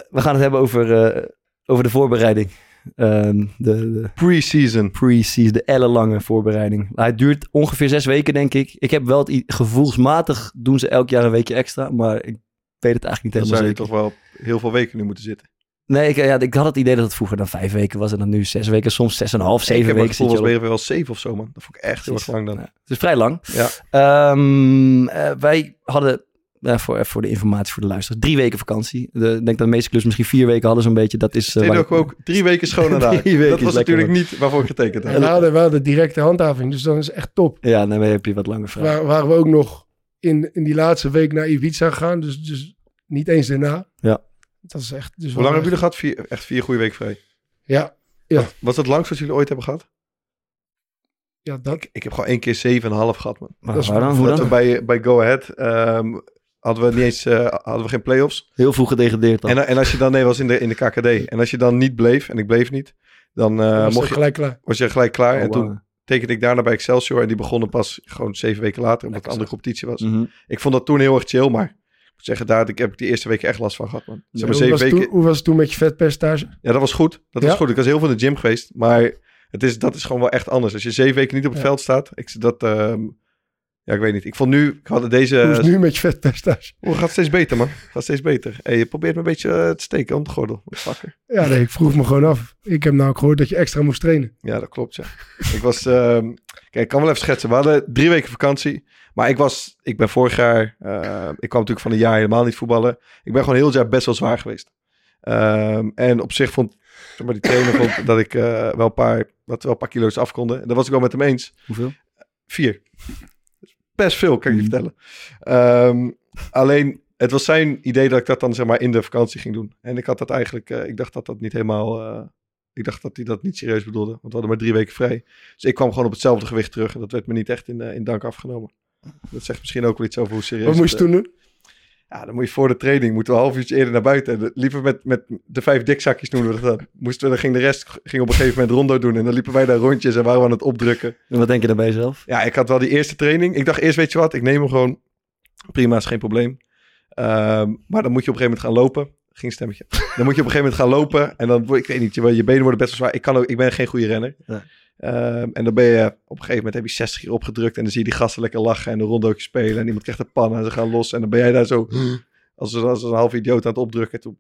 we gaan het hebben over, eh, over de voorbereiding. Ehm, de, de Pre-season. pre-season, de ellenlange voorbereiding. Hij duurt ongeveer zes weken, denk ik. Ik heb wel het gevoelsmatig doen ze elk jaar een weekje extra. Maar ik weet het eigenlijk niet Dan helemaal zou je zeker. toch wel heel veel weken nu moeten zitten. Nee, ik, ja, ik had het idee dat het vroeger dan vijf weken was en dan nu zes weken, soms zes en een half, zeven ik heb weken. op. mij wel zeven of zo, man. Dat vond ik echt heel erg lang dan. Ja, het is vrij lang. Ja. Ehm, eh, wij hadden, eh, voor, even voor de informatie voor de luisteraars, drie weken vakantie. De, ik denk dat de meeste clubs misschien vier weken hadden zo'n beetje. Dat is... eh, Train waar- ook, ook drie weken schoon. Drie weken Dat was natuurlijk niet waarvoor ik getekend En had. we hadden wel de directe handhaving, dus dan is echt top. Ja, nee, dan heb je wat langer vrij. Waar, waren we ook nog in, in die laatste week naar Ibiza gegaan, dus, dus niet eens daarna. Ja. Dat is echt... Dus Hoe lang hebben jullie gehad? Vier, echt vier goede weken vrij. Ja, Was het langst wat jullie ooit hebben gehad? ja, dat. Ik heb gewoon één keer zeven en een half gehad, man. Maar dat is waar dan? Hoe we bij, bij Go Ahead ehm, hadden we niet eens eh, hadden we geen play-offs. Heel vroeg gedegradeerd dan. En, en als je dan, nee, was in de, in de KKD. En als je dan niet bleef, en ik bleef niet, dan eh, was mocht je, gelijk klaar. was je gelijk klaar. Oh, en toen tekende ik daarna bij Excelsior. En die begonnen pas gewoon zeven weken later, omdat het een andere competitie was. Mhm. Ik vond dat toen heel erg chill, maar ik moet zeggen, daar heb ik- heb ik die eerste weken echt last van gehad, man. Zeg maar, hoe, zeven was het weken, toen, hoe was het toen met je vetpercentage? ja, dat was goed. Dat Ja? was goed. Ik was heel veel in de gym geweest, maar het is, dat is gewoon wel echt anders. Als je zeven weken niet op het Ja. veld staat, ik, dat, ehm, ja, ik weet niet. Ik vond nu, ik had deze... hoe is het nu met je vetpercentage? Oh, gaat steeds beter, man. Gaat steeds beter. Hey, je probeert me een beetje eh, te steken om de gordel. Fucker. Ja, nee, ik vroeg me gewoon af. Ik heb nou ook gehoord dat je extra moest trainen. Ja, dat klopt, ja. ik was... ehm, kijk, ik kan wel even schetsen. We hadden drie weken vakantie. Maar ik was... Ik ben vorig jaar... eh, ik kwam natuurlijk van een jaar helemaal niet voetballen. Ik ben gewoon heel het jaar best wel zwaar geweest. Ehm, en op zich vond... Zeg maar, die trainer vond dat ik eh, wel een paar... Dat we wel een paar kilo's af konden. En dat was ik wel met hem eens. Hoeveel? Vier. Best veel, kan ik je Mhm. vertellen. Ehm, alleen, het was zijn idee dat ik dat dan zeg maar in de vakantie ging doen. En ik had dat eigenlijk, eh, ik dacht dat dat niet helemaal, eh, ik dacht dat hij dat niet serieus bedoelde. Want we hadden maar drie weken vrij. Dus ik kwam gewoon op hetzelfde gewicht terug. En dat werd me niet echt in, eh, in dank afgenomen. Dat zegt misschien ook wel iets over hoe serieus Wat moest je toen doen? Ja, dan moet je voor de training, moeten we een half uurtje eerder naar buiten. En liepen met, met de vijf dikzakjes noemen we dat dan. Moesten we, dan ging de rest ging op een gegeven moment rondo doen. En dan liepen wij daar rondjes en waren we aan het opdrukken. En wat denk je dan bij jezelf? Ja, ik had wel die eerste training. Ik dacht eerst, weet je wat, ik neem hem gewoon. Prima, is geen probleem. Ehm, maar dan moet je op een gegeven moment gaan lopen. Ging een stemmetje. Dan moet je op een gegeven moment gaan lopen. En dan, word- ik weet niet, je, je benen worden best wel zwaar. Ik, kan ook, ik ben geen goede renner. Nee. Ehm, en dan ben je, op een gegeven moment heb je 60 keer opgedrukt. En dan zie je die gasten lekker lachen en een rondootje spelen. En iemand krijgt een pan en ze gaan los. En dan ben jij daar zo, als, als een half idioot aan het opdrukken. Toen,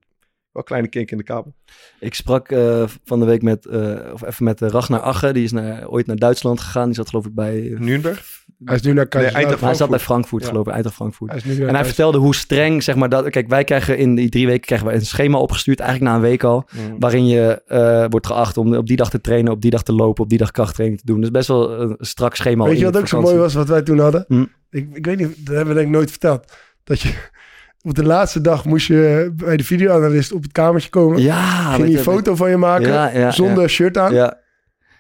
wel een kleine kink in de kabel. Ik sprak eh, van de week met, eh, of even met eh, Ragnar Agge. Die is naar, ooit naar Duitsland gegaan. Die zat geloof ik bij... Nürnberg? Hij is nu naar Nee. Eindhoven. Hij zat bij Frankfurt, Ja. geloof ik, Eintracht Frankfurt. Hij En hij vertelde hoe streng, zeg maar, dat... Kijk, wij krijgen in die drie weken krijgen wij een schema opgestuurd, eigenlijk na een week al. Waarin je eh, wordt geacht om op die dag te trainen, op die dag te lopen, op die dag krachttraining te doen. Dus best wel een strak schema. Weet je wat ook zo mooi was, wat wij toen hadden? Hm. Ik, ik weet niet, dat hebben we denk ik nooit verteld. Dat je op de laatste dag moest je bij de videoanalist op het kamertje komen. Ja, ging je een foto van je maken Ja, ja, zonder shirt aan. Ja,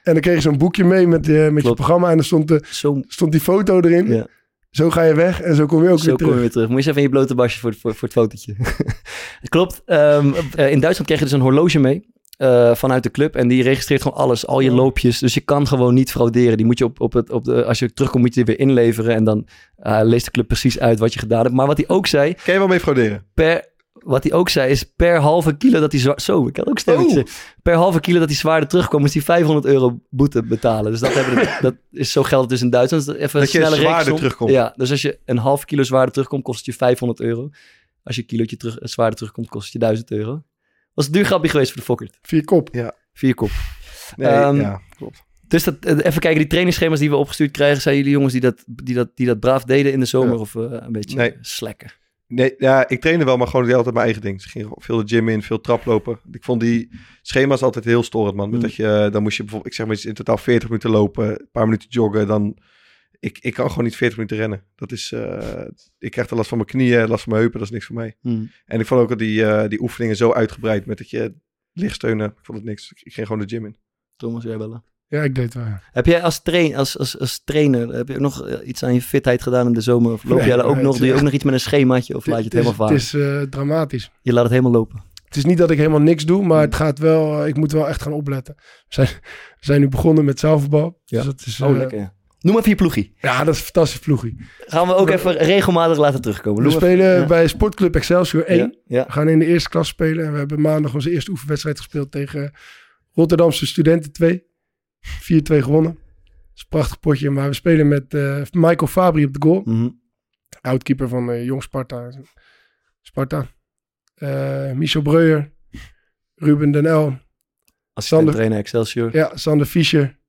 En dan kreeg je zo'n boekje mee met, eh, met je programma. En dan stond, de, zo, stond die foto erin. ja, Zo ga je weg en zo kom je ook zo weer kom je terug. weer terug. Moet je eens even in je blote basje voor, voor, voor het fotootje. Klopt. Ehm, eh, in Duitsland kreeg je dus een horloge mee. Eh, vanuit de club en die registreert gewoon alles, al je Oh. loopjes. Dus je kan gewoon niet frauderen. Die moet je op, op het, op de, als je terugkomt, moet je die weer inleveren. En dan eh, leest de club precies uit wat je gedaan hebt. Maar wat hij ook zei, Kan je wel mee frauderen? per, wat hij ook zei, is per halve kilo dat hij zwaar... Zo, ik had ook stemmetje. Per halve kilo dat hij zwaarder terugkwam, moest hij 500 euro boete betalen. Dus dat, hebben de- dat is zo geldt het dus in Duitsland. Even een Dat je snelle zwaarder rekensom. terugkomt. Ja, dus als je een half kilo zwaarder terugkomt, kost het je 500 euro. Als je een kilootje terug, zwaarder terugkomt, kost het je 1000 euro. Was een duur grapje geweest voor de Fokkert. Vier kop. Vier kop. Nee, Ehm, ja, klopt. Dus dat, eh, even kijken, die trainingsschema's die we opgestuurd krijgen, zijn jullie jongens die dat, die dat, die dat braaf deden in de zomer Ja. of eh, een beetje Nee. slekken? Nee, ja, ik trainde wel, maar gewoon deed altijd mijn eigen ding. Dus ik ging veel de gym in, veel traplopen. Ik vond die schema's altijd heel storend, man. Met Mm. dat je, dan moest je bijvoorbeeld, ik zeg maar iets in totaal 40 minuten lopen, een paar minuten joggen. Dan, ik, ik kan gewoon niet 40 minuten rennen. Dat is, eh, ik krijg er last van mijn knieën, last van mijn heupen, dat is niks voor mij. Hmm. En ik vond ook die, eh, die oefeningen zo uitgebreid met dat je lichtsteunen. Ik vond het niks. Ik, ging gewoon de gym in. Thomas, jij bellen? Ja, ik deed het wel. ja. Heb jij als, train, als, als, als trainer, heb je ook nog eh, iets aan je fitheid gedaan in de zomer? Of loop Nee, jij daar ook nee, nog, doe je ook nog iets met een schemaatje of laat je het helemaal varen? Het is eh, dramatisch. Je laat het helemaal lopen. Het is niet dat ik helemaal niks doe, maar Mm. het gaat wel, ik moet wel echt gaan opletten. We zijn, we zijn nu begonnen met zaalvoetbal. Ja. Dus dat is, Oh, lekker. Noem even je ploegie. Ja, dat is een fantastisch ploegie. Gaan we ook We- even regelmatig laten terugkomen. We Noem spelen ja. bij Sportclub Excelsior 1. Ja, ja. We gaan in de eerste klas spelen. En we hebben maandag onze eerste oefenwedstrijd gespeeld tegen Rotterdamse Studenten 2. 4-2 gewonnen. Dat is een prachtig potje. Maar we spelen met eh, Michael Fabri op de goal. Mhm. Oudkeeper van eh, Jong Sparta. Sparta. Eh Michel Breuer. Ruben Den El. Assistent Sander- trainer Excelsior. Ja, Sander Fischer.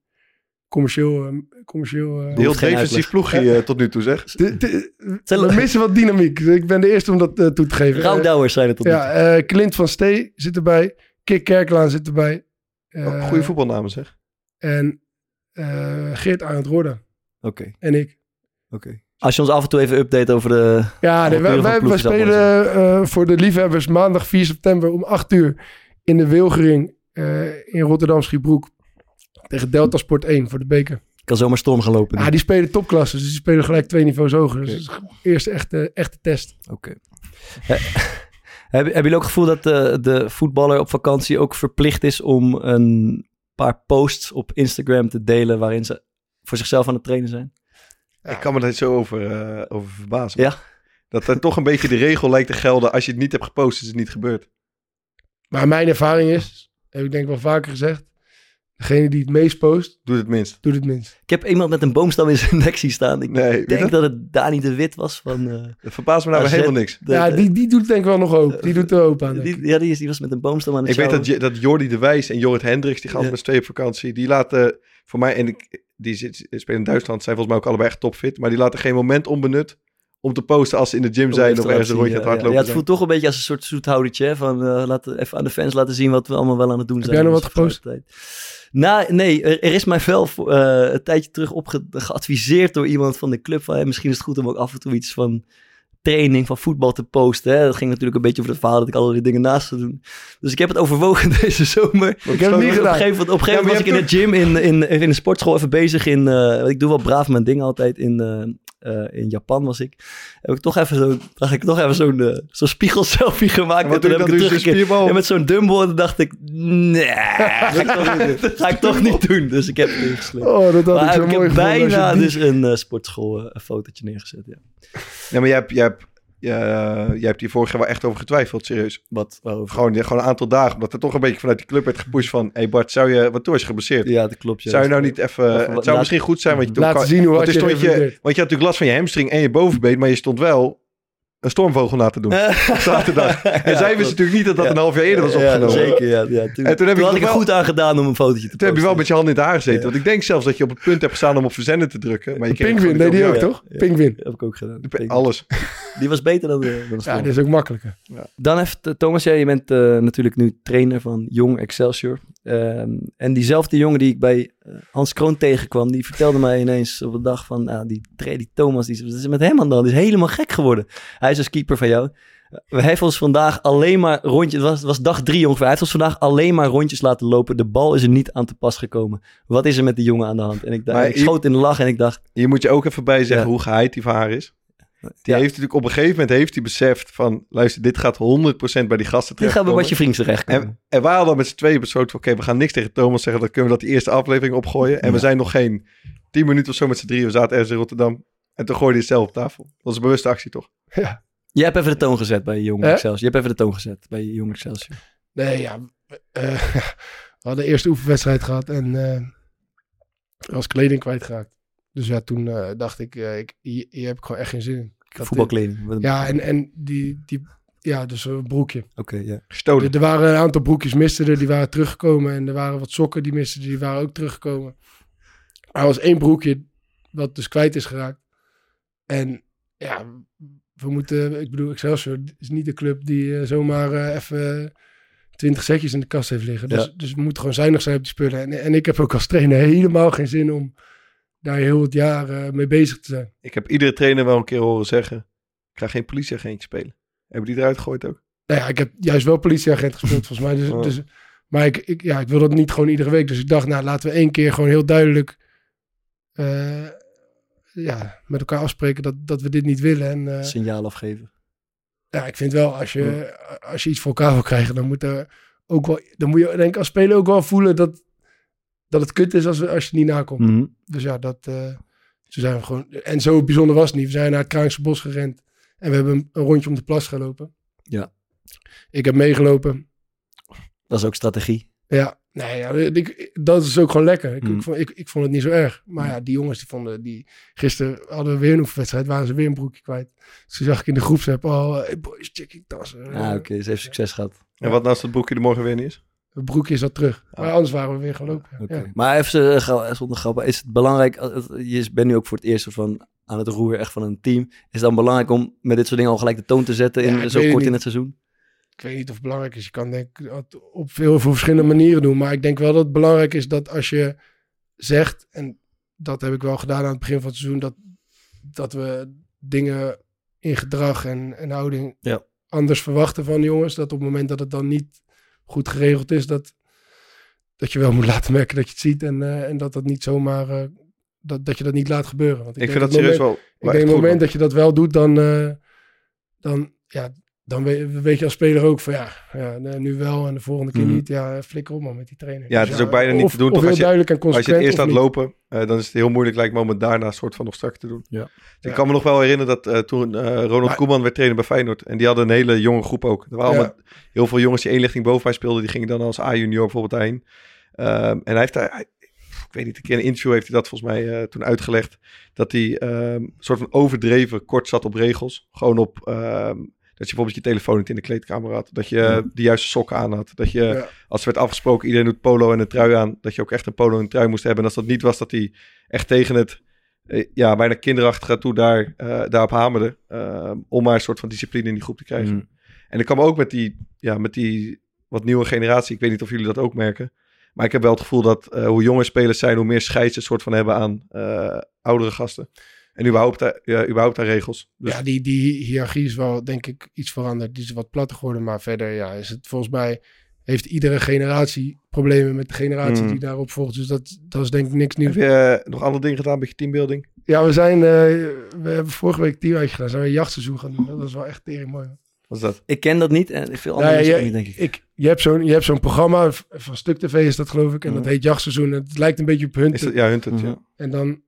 Commercieel. eh, commercieel eh, Heel defensief uitleg. ploegje eh, tot nu toe, zeg. de- de- we missen wat dynamiek. Ik ben de eerste om dat toe te geven. Rouwdouwers zijn het tot nu toe. ja, eh, Clint van Stee zit erbij. Kik Kerklaan zit erbij. Eh, Oh, Goede voetbalnamen, zeg. En eh, Geert Arend Roorda. Oké, En ik. oké. Als je ons af en toe even update over de... Ja, nee, wij, wij, wij ploeg spelen eh, voor de liefhebbers maandag 4 september om 8 uur in de Wilgering eh, in Rotterdam Schiebroek tegen Delta Sport 1 voor de beker. kan zomaar storm gaan lopen. Ja, die spelen topklasse, dus die spelen gelijk twee niveaus hoger. Dus dat is de eerste echte, echte test. Oké. He- Hebben hebben jullie ook het gevoel dat de, de voetballer op vakantie ook verplicht is om een paar posts op Instagram te delen waarin ze voor zichzelf aan het trainen zijn? Ik kan me daar zo over, eh, over verbazen. Ja? Dat er toch een beetje de regel lijkt te gelden. Als je het niet hebt gepost, is het niet gebeurd. Maar mijn ervaring is, heb ik denk wel vaker gezegd, degene die het meest post, Doe het minst. doet het minst. Ik heb iemand met een boomstam in zijn nek zien staan. Ik Nee, wie denk dat? dat het Dani de Wit was van... eh, Dat verbaast me nou AZ. helemaal niks. de- ja, die, die doet denk ik wel nog open. Die doet er open aan. denk ik. die, ja, die, is, die was met een boomstam aan het Ik weet dat, sjouwen. Dat Jordi de Wijs en Jorrit Hendricks, die gaan Ja. met z'n tweeën op vakantie. Die laten voor mij, en ik, die zit, spelen in Duitsland, zijn volgens mij ook allebei echt topfit. Maar die laten geen moment onbenut om te posten als ze in de gym zijn of ergens een rondje aan het ja, hardlopen ja, het zijn. voelt toch een beetje als een soort zoethoudertje. hè, Van uh, laten, even aan de fans laten zien wat we allemaal wel aan het doen Heb zijn. jij nog in wat onze gepost? vrije tijd. Nou, nee, er, er is mij wel eh, een tijdje terug op ge- geadviseerd door iemand van de club. Van, misschien is het goed om ook af en toe iets van training, van voetbal te posten. Hè. Dat ging natuurlijk een beetje over het verhaal dat ik allerlei dingen naast zou doen. Dus ik heb het overwogen deze zomer. Ik heb het niet Op een gedaan. gegeven moment, op een gegeven moment was ik in de gym, in, in, in de sportschool even bezig in... eh, ik doe wel braaf mijn dingen altijd in... eh, eh, in Japan was ik. Heb ik toch even zo, dacht ik toch even zo'n eh, zo'n spiegelselfie gemaakt. En en toen je heb ik het je zo'n teruggekeken. En met zo'n dumbbell dacht ik, nee, ga ik, toch, niet- ga ik toch niet doen. Dus ik heb het ingeslikt. Oh, dat had maar ik zo ik mooi heb je bijna die- dus een eh, sportschool een fotootje neergezet. Ja. Ja, maar jij hebt, jij, hebt, jij hebt hier vorig jaar wel echt over getwijfeld, serieus. Wat? Gewoon, gewoon een aantal dagen, omdat er toch een beetje vanuit die club werd gepusht van... Hé hey Bart, zou je, wat toen je geblesseerd? Ja, dat klopt. Ja. Zou je nou niet even... Wat- het zou laat- misschien goed zijn, want je toen kan- zien hoe hard je stond je, revalideert. Want je had natuurlijk last van je hamstring en je bovenbeen, maar je stond wel een stormvogel na te doen. Zaterdag. En zij wisten natuurlijk niet dat dat Ja. een half jaar eerder was Ja, opgenomen. zeker, ja. ja. Toen, En toen heb ik had ik er wel- goed aan gedaan om een fotootje te Toen heb je wel met je hand in het haar gezeten. Ja. Want ik denk zelfs dat je op het punt hebt gestaan om op verzenden te drukken. Maar je gewoon deed die ook, toch? Ja. Pingwin. heb ik ook gedaan. Ja, Alles. Die was beter dan de, dan de Ja, is ook makkelijker. Dan heeft eh, Thomas, ja, je bent eh, natuurlijk nu trainer van Jong Excelsior. Ehm, en diezelfde jongen die ik bij eh, Hans Kroon tegenkwam, die vertelde mij ineens op een dag van, ah, die, die Thomas, die, wat is er met hem aan de hand? Die is helemaal gek geworden. Hij is als keeper van jou. We hebben ons vandaag alleen maar rondjes, het was, het was dag drie ongeveer, hij heeft ons vandaag alleen maar rondjes laten lopen. De bal is er niet aan te pas gekomen. Wat is er met die jongen aan de hand? En ik, dacht, ik je- schoot in de lach en ik dacht, Hier moet je ook even bij zeggen Ja. hoe geheid die van haar is. Die ja, heeft natuurlijk op een gegeven moment heeft hij beseft van... Luister, dit gaat 100% bij die gasten dit gaat bij je vriends terechtkomen. En, en wij hadden met z'n tweeën besloten van... Oké, we gaan niks tegen Thomas zeggen. Dan kunnen we dat die eerste aflevering opgooien. En we zijn nog geen 10 minuten of zo met z'n drieën. We zaten ergens in Rotterdam. En toen gooide hij het zelf op tafel. Dat was een bewuste actie, toch? Ja. Je hebt even de toon gezet bij Jong Hè? Excelsior. Je hebt even de toon gezet bij Jong Excelsior. Nee, ja. eh, we hadden de eerste oefenwedstrijd gehad en eh er was kleding kwijtgeraakt. Dus ja, toen eh, dacht ik, eh, ik hier, hier heb ik gewoon echt geen zin in. Ik had- Voetbalkleding. Ja, en, en die, die, ja, dus een broekje. Oké, ja. Gestolen. Er, er waren een aantal broekjes misten er, die waren teruggekomen. En er waren wat sokken die misten, die waren ook teruggekomen. Maar er was één broekje wat dus kwijt is geraakt. En ja, we moeten, ik bedoel, Excelsior is niet de club die eh, zomaar eh, even twintig setjes in de kast heeft liggen. Dus, Ja. dus we moeten gewoon zuinig zijn op die spullen. En, en ik heb ook als trainer helemaal geen zin om daar heel het jaar eh, mee bezig te zijn. Ik heb iedere trainer wel een keer horen zeggen... Ik ga geen politieagentje spelen. Hebben die eruit gegooid ook? Nou ja, ik heb juist wel politieagent gespeeld volgens mij. Dus, Oh. dus, maar ik, ik, ja, ik wil dat niet gewoon iedere week. Dus ik dacht, nou laten we één keer gewoon heel duidelijk eh, ja, met elkaar afspreken dat, dat we dit niet willen. En eh, Signaal afgeven. ja, ik vind wel, als je, als je iets voor elkaar wil krijgen, dan moet er ook wel, dan moet je denk ik als speler ook wel voelen dat, dat het kut is als, als je niet nakomt. Mhm. Dus ja, dat, eh, zo zijn we gewoon. En zo bijzonder was het niet. We zijn naar het Kraankse Bos gerend en we hebben een, een rondje om de plas gelopen. Ja. Ik heb meegelopen. Dat is ook strategie. Ja, nee, ja, ik, dat is ook gewoon lekker. Ik, Mm. ik, vond, ik, ik vond het niet zo erg. Maar ja, die jongens die vonden, die gisteren hadden we weer een oefenwedstrijd, waren ze weer een broekje kwijt. Dus toen zag ik in de groepsapp al, hey boys, check ik tassen. Ah, oké. Ze heeft succes gehad. En wat nou als het broekje er morgen weer niet is? Het broekje is al terug. Ah. Maar anders waren we weer gelopen. Ja. Maar even eh, zonder grappen. Is het belangrijk, eh, het- je bent nu ook voor het eerst van aan het roer echt van een team. Is het dan belangrijk om met dit soort dingen al gelijk de toon te zetten in, Ja, zo kort in het seizoen? Ik weet niet of het belangrijk is. Je kan denk ik dat op veel veel verschillende manieren doen. Maar ik denk wel dat het belangrijk is dat als je zegt, en dat heb ik wel gedaan aan het begin van het seizoen, dat, dat we dingen in gedrag en, en houding Ja. anders verwachten van de jongens. Dat op het moment dat het dan niet goed geregeld is, dat, dat je wel moet laten merken dat je het ziet. En, eh, en dat dat niet zomaar, eh, dat, dat je dat niet laat gebeuren. Want Ik, vind dat serieus wel, ik denk op het moment man. dat je dat wel doet, dan, eh, dan, ja, dan weet, je als speler ook van ja, ja, nu wel en de volgende keer Mhm. niet. Ja, flikker op man met die trainer. Ja, het is ook bijna niet of, te doen, toch, heel als je- duidelijk en Als je het eerst laat lopen, eh, dan is het heel moeilijk lijkt me om het daarna soort van nog strak te doen. Ja. Dus Ja. Ik kan me nog wel herinneren dat eh, toen eh, Ronald Maar- Koeman werd trainer bij Feyenoord. En die hadden een hele jonge groep ook. Er waren allemaal heel veel jongens die één lichting boven mij speelden. Die gingen dan als A-junior bijvoorbeeld daarheen. Ehm, en hij heeft daar, ik weet niet, een keer in een interview heeft hij dat volgens mij toen uitgelegd. Dat hij een soort van overdreven kort zat op regels. Gewoon op ehm, dat je bijvoorbeeld je telefoon niet in de kleedkamer had. Dat je Ja. de juiste sokken aan had. Dat je, Ja. als er werd afgesproken, iedereen doet polo en een trui aan. Dat je ook echt een polo en een trui moest hebben. En als dat niet was, dat hij echt tegen het eh, ja, bijna kinderachtig toe daar, eh, daarop hamerde. eh, om maar een soort van discipline in die groep te krijgen. Mhm. En ik kwam ook met die, ja, met die wat nieuwe generatie. Ik weet niet of jullie dat ook merken. Maar ik heb wel het gevoel dat hoe jonger spelers zijn, hoe meer scheids ze soort van hebben aan oudere gasten. En überhaupt, eh, ja, überhaupt aan regels. Dus Ja, die, die hiërarchie is wel denk ik iets veranderd. Die is wat platter geworden. Maar verder ja, is het volgens mij heeft iedere generatie problemen met de generatie Mm. die daarop volgt. Dus dat, dat is denk ik niks nieuws. heb je eh, nog andere dingen gedaan, een beetje teambuilding? Ja, we zijn, eh, we hebben vorige week teamuitje gedaan. Zijn we een jachtseizoen gaan doen. Dat was wel echt tering mooi. Wat is dat? Ik ken dat niet en veel andere Nou ja, je- niet, denk ik. Ik, je hebt zo'n je hebt zo'n programma van Stuk TV is dat geloof ik. En dat Mhm. heet jachtseizoen. En het lijkt een beetje op hun. Is dat ja, Hunted, Mhm. ja. En dan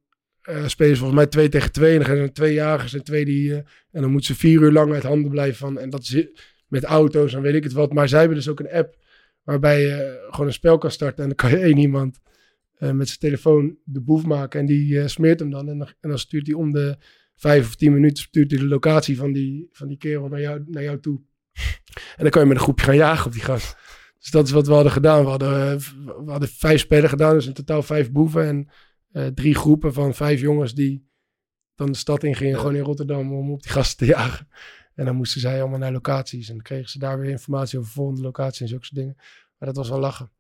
eh, spelen ze volgens mij twee tegen twee. En dan gaan er twee jagers en twee die... eh, en dan moeten ze vier uur lang uit handen blijven van... En dat is met auto's en weet ik het wat. Maar zij hebben dus ook een app waarbij je gewoon een spel kan starten. En dan kan je één iemand eh, met zijn telefoon de boef maken. En die eh, smeert hem dan. En, dan. stuurt hij om de vijf of tien minuten stuurt hij de locatie van die, van die kerel naar jou, naar jou toe. En dan kan je met een groepje gaan jagen op die gast. Dus dat is wat we hadden gedaan. We hadden, eh, we hadden vijf spellen gedaan. Dus in totaal vijf boeven. En eh, drie groepen van vijf jongens die dan de stad in gingen. Gewoon in Rotterdam om op die gasten te jagen. En dan moesten zij allemaal naar locaties. En dan kregen ze daar weer informatie over volgende locaties en zulke soort dingen. Maar dat was wel lachen.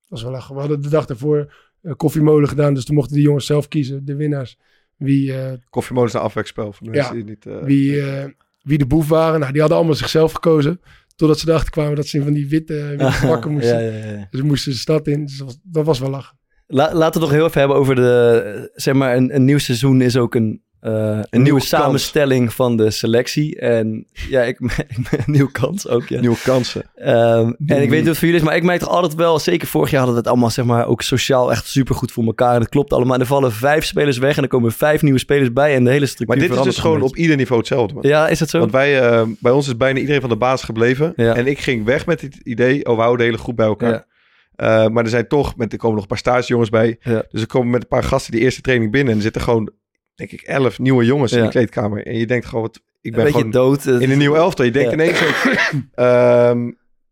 Dat was wel lachen. We hadden de dag daarvoor eh, koffiemolen gedaan. Dus toen mochten die jongens zelf kiezen, de winnaars. Wie, eh, Koffiemolen is een voor de Ja. die niet... wie, wie de boef waren. Nou, die hadden allemaal zichzelf gekozen. Totdat ze erachter kwamen dat ze in van die witte, witte pakken moesten. ja. Dus ze moesten de stad in. Dus dat was, dat was wel lachen. La- laten we het nog heel even hebben over de... Zeg maar, een, een nieuw seizoen is ook een, eh, een, nieuwe nieuwe samenstelling van de selectie. En ja, ik, een nieuwe kans ook, ja. Nieuwe kansen. Ehm, en ik weet niet het voor jullie is, maar ik merk toch altijd wel, zeker vorig jaar hadden we het allemaal zeg maar ook sociaal echt supergoed voor elkaar. En dat klopt allemaal. En er vallen vijf spelers weg en er komen vijf nieuwe spelers bij en de hele structuur Maar dit is dus gewoon op ieder niveau hetzelfde. man. Ja, is dat zo? Want wij, eh, bij ons is bijna iedereen van de basis gebleven. Ja. En ik ging weg met het idee, oh, we houden de hele groep bij elkaar. Ja. Eh, maar er zijn toch, met, er komen nog een paar stagejongens bij. Ja. Dus er komen met een paar gasten die eerste training binnen. En er zitten gewoon, denk ik, elf nieuwe jongens in de kleedkamer. En je denkt gewoon, wat, ik ben gewoon dood. eh, in een nieuw elftal. Je denkt Ja. ineens ook, ehm,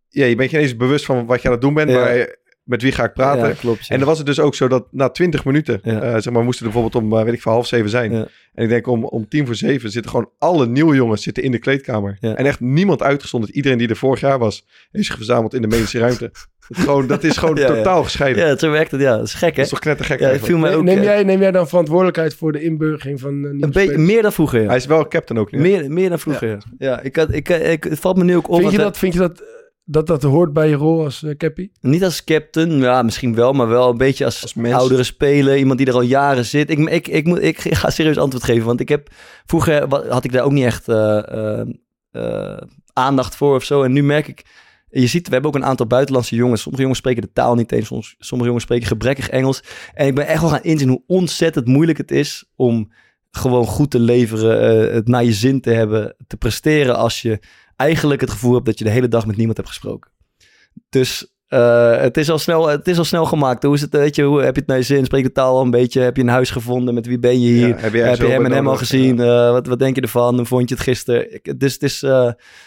ja, je bent je ineens bewust van wat je aan het doen bent. Maar met wie ga ik praten? Ja, klopt. ja. En dan was het dus ook zo dat na 20 minuten, Ja. eh, zeg maar, moesten er bijvoorbeeld om, eh, weet ik veel, half zeven zijn. Ja. En ik denk om, om tien voor zeven zitten gewoon alle nieuwe jongens zitten in de kleedkamer. Ja. En echt niemand uitgezonderd. Iedereen die er vorig jaar was, is zich verzameld in de medische ruimte. Dat, is gewoon, dat is gewoon Ja, ja. totaal gescheiden. Ja, zo werkt het. Ja, dat is gek, Dat hè? is toch knettergek Ja, viel mij ook neem, eh, jij, neem jij dan verantwoordelijkheid voor de inburgering van uh, een beetje meer dan vroeger. Ja. Hij is wel captain ook nu. Meer, meer dan vroeger. Ja. Ja, ik had, ik, ik, het valt me nu ook op. Vind je eh, dat, vind je dat, dat dat hoort bij je rol als uh, cappy? Niet als captain, ja, misschien wel, maar wel een beetje als, oudere speler. Iemand die er al jaren zit. Ik, ik, ik, moet, ik ga serieus antwoord geven, want ik heb vroeger had ik daar ook niet echt eh, eh, eh, aandacht voor of zo. En nu merk ik, je ziet, we hebben ook een aantal buitenlandse jongens. Sommige jongens spreken de taal niet eens, soms, sommige jongens spreken gebrekkig Engels. En ik ben echt wel gaan inzien hoe ontzettend moeilijk het is om gewoon goed te leveren, eh, het naar je zin te hebben, te presteren als je eigenlijk het gevoel hebt dat je de hele dag met niemand hebt gesproken. Dus Uh, het, is al snel, het is al snel gemaakt. Hoe is het, weet je, hoe heb je het naar je zin? Spreek de taal al een beetje? Heb je een huis gevonden? Met wie ben je hier? Ja, heb je, heb je hem en hem al gezien? Ja. Uh, wat, wat denk je ervan? Hoe vond je het gisteren? Dus het is... Uh,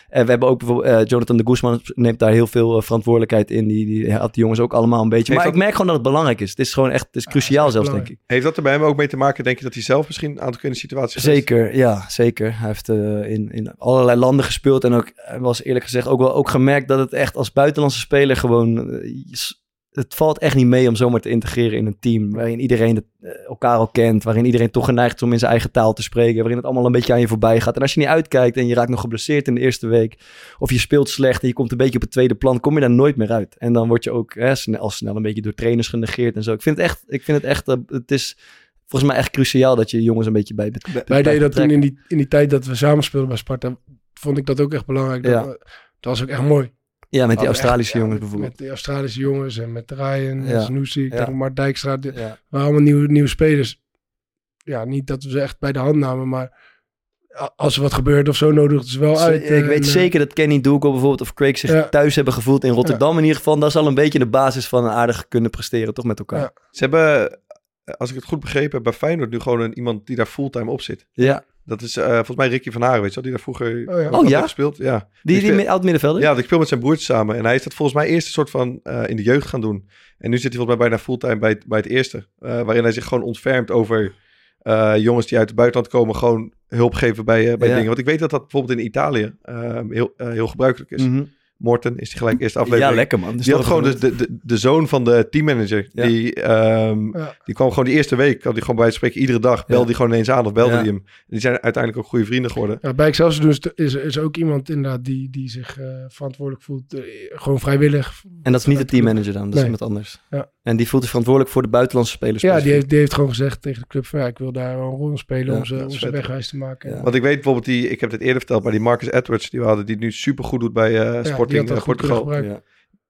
en we hebben ook bijvoorbeeld... Jonathan de Guzman neemt daar heel veel verantwoordelijkheid in. Die, die had die jongens ook allemaal een beetje. Heeft maar dat... ik merk gewoon dat het belangrijk is. Het is gewoon echt... Het is cruciaal zelfs, denk ik. Heeft dat er bij hem ook mee te maken? Denk je dat hij zelf misschien een aantal keer situaties Zeker, ja. Zeker. Hij heeft in, in allerlei landen gespeeld. En ook, was eerlijk gezegd, ook wel ook gemerkt dat het echt als buitenlandse speler gewoon het valt echt niet mee om zomaar te integreren in een team waarin iedereen eh, elkaar al kent, waarin iedereen toch geneigd is om in zijn eigen taal te spreken, waarin het allemaal een beetje aan je voorbij gaat. En als je niet uitkijkt en je raakt nog geblesseerd in de eerste week, of je speelt slecht en je komt een beetje op het tweede plan, kom je daar nooit meer uit. En dan word je ook hè, snel, al snel een beetje door trainers genegeerd en zo. Ik vind het echt, ik vind het echt, uh, het is volgens mij echt cruciaal dat je jongens een beetje bij. bij Wij deden dat toen in die, in die tijd dat we samen speelden bij Sparta, vond ik dat ook echt belangrijk. Dat, dat was ook echt mooi. Ja, met die Australische jongens bijvoorbeeld. Met die Australische jongens en met Ryan, ja. Snoesie, ja. Mark Dijkstra. Ja. We allemaal nieuwe, nieuwe spelers. Ja, niet dat we ze echt bij de hand namen, maar als er wat gebeurt of zo, nodig ze wel uit. Ik weet zeker dat Kenny Dougal bijvoorbeeld of Craig zich thuis hebben gevoeld in Rotterdam in ieder geval. Dat is al een beetje de basis van een aardig kunnen presteren, toch met elkaar. Ze hebben, als ik het goed begrepen heb, bij Feyenoord nu gewoon een, iemand die daar fulltime op zit. Ja. Dat is uh, volgens mij Ricky van Haren, weet je wel, die daar vroeger oh, ja. Oh, ja? gespeeld. Ja. Die, die, die oud middenvelder? Ja, ik speel met zijn broertje samen. En hij is dat volgens mij eerst een soort van uh, in de jeugd gaan doen. En nu zit hij volgens mij bijna fulltime bij, bij het eerste. Uh, waarin hij zich gewoon ontfermt over jongens die uit het buitenland komen, gewoon hulp geven bij, bij ja. dingen. Want ik weet dat dat bijvoorbeeld in Italië heel, heel gebruikelijk is. Mm -hmm. Morten is die gelijk eerste aflevering. Ja, lekker man. Dus die had gewoon de, de, de, de, zoon van de teammanager. Ja. Die, um, ja. die kwam gewoon die eerste week, had hij gewoon bij het spreken iedere dag. Belde die gewoon ineens aan of belde die hem. Die zijn uiteindelijk ook goede vrienden geworden. Ja, bij Excelsior dus is, is ook iemand inderdaad die, die zich uh, verantwoordelijk voelt. Uh, gewoon vrijwillig. En dat is niet de teammanager dan, dat nee. is iemand anders. Ja. En die voelt zich verantwoordelijk voor de buitenlandse spelers. Ja, die heeft, die heeft gewoon gezegd tegen de club van ja, ik wil daar een rol spelen om ze, om ze wegwijs te maken. Want ik weet bijvoorbeeld die, ik heb het eerder verteld, maar die Marcus Edwards, die we hadden, die nu super goed doet bij uh, Sporting Portugal. Ja.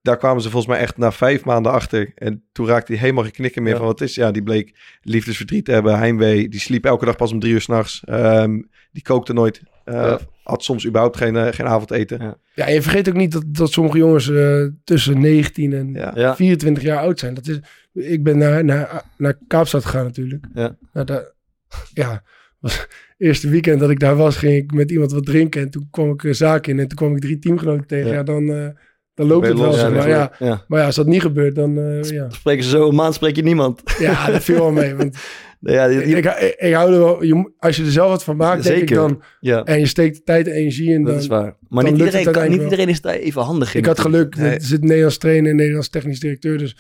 Daar kwamen ze volgens mij echt na vijf maanden achter. En toen raakte hij helemaal geen knikken meer ja. van wat is. Ja, die bleek liefdesverdriet te hebben, heimwee. Die sliep elke dag pas om drie uur s'nachts. Um, die kookte nooit. Uh, ja. Had soms überhaupt geen, uh, geen avondeten. Ja. ja, je vergeet ook niet dat, dat sommige jongens uh, tussen 19 en ja. 24 jaar oud zijn. Dat is, ik ben naar, naar, naar Kaapstad gegaan natuurlijk. Ja. Nou, daar, ja, was eerste weekend dat ik daar was, ging ik met iemand wat drinken. En toen kwam ik een zaak in en toen kwam ik drie teamgenoten tegen. Ja, dan, uh, dan loopt het wel. Ja, maar, ja, ja. maar ja, als dat niet gebeurt, dan... Uh, ja. Spreken ze zo een maand, spreek je niemand. Ja, dat viel wel mee. Want ja. Ik, ik, ik, hou er wel... Je, als je er zelf wat van maakt, Zeker. denk ik dan... Ja. En je steekt tijd en energie in, dan... Dat is waar. Maar niet iedereen, kan, niet iedereen is daar even handig in. Ik had geluk. Nee. Er zit een Nederlands trainer en Nederlands technisch directeur. Dus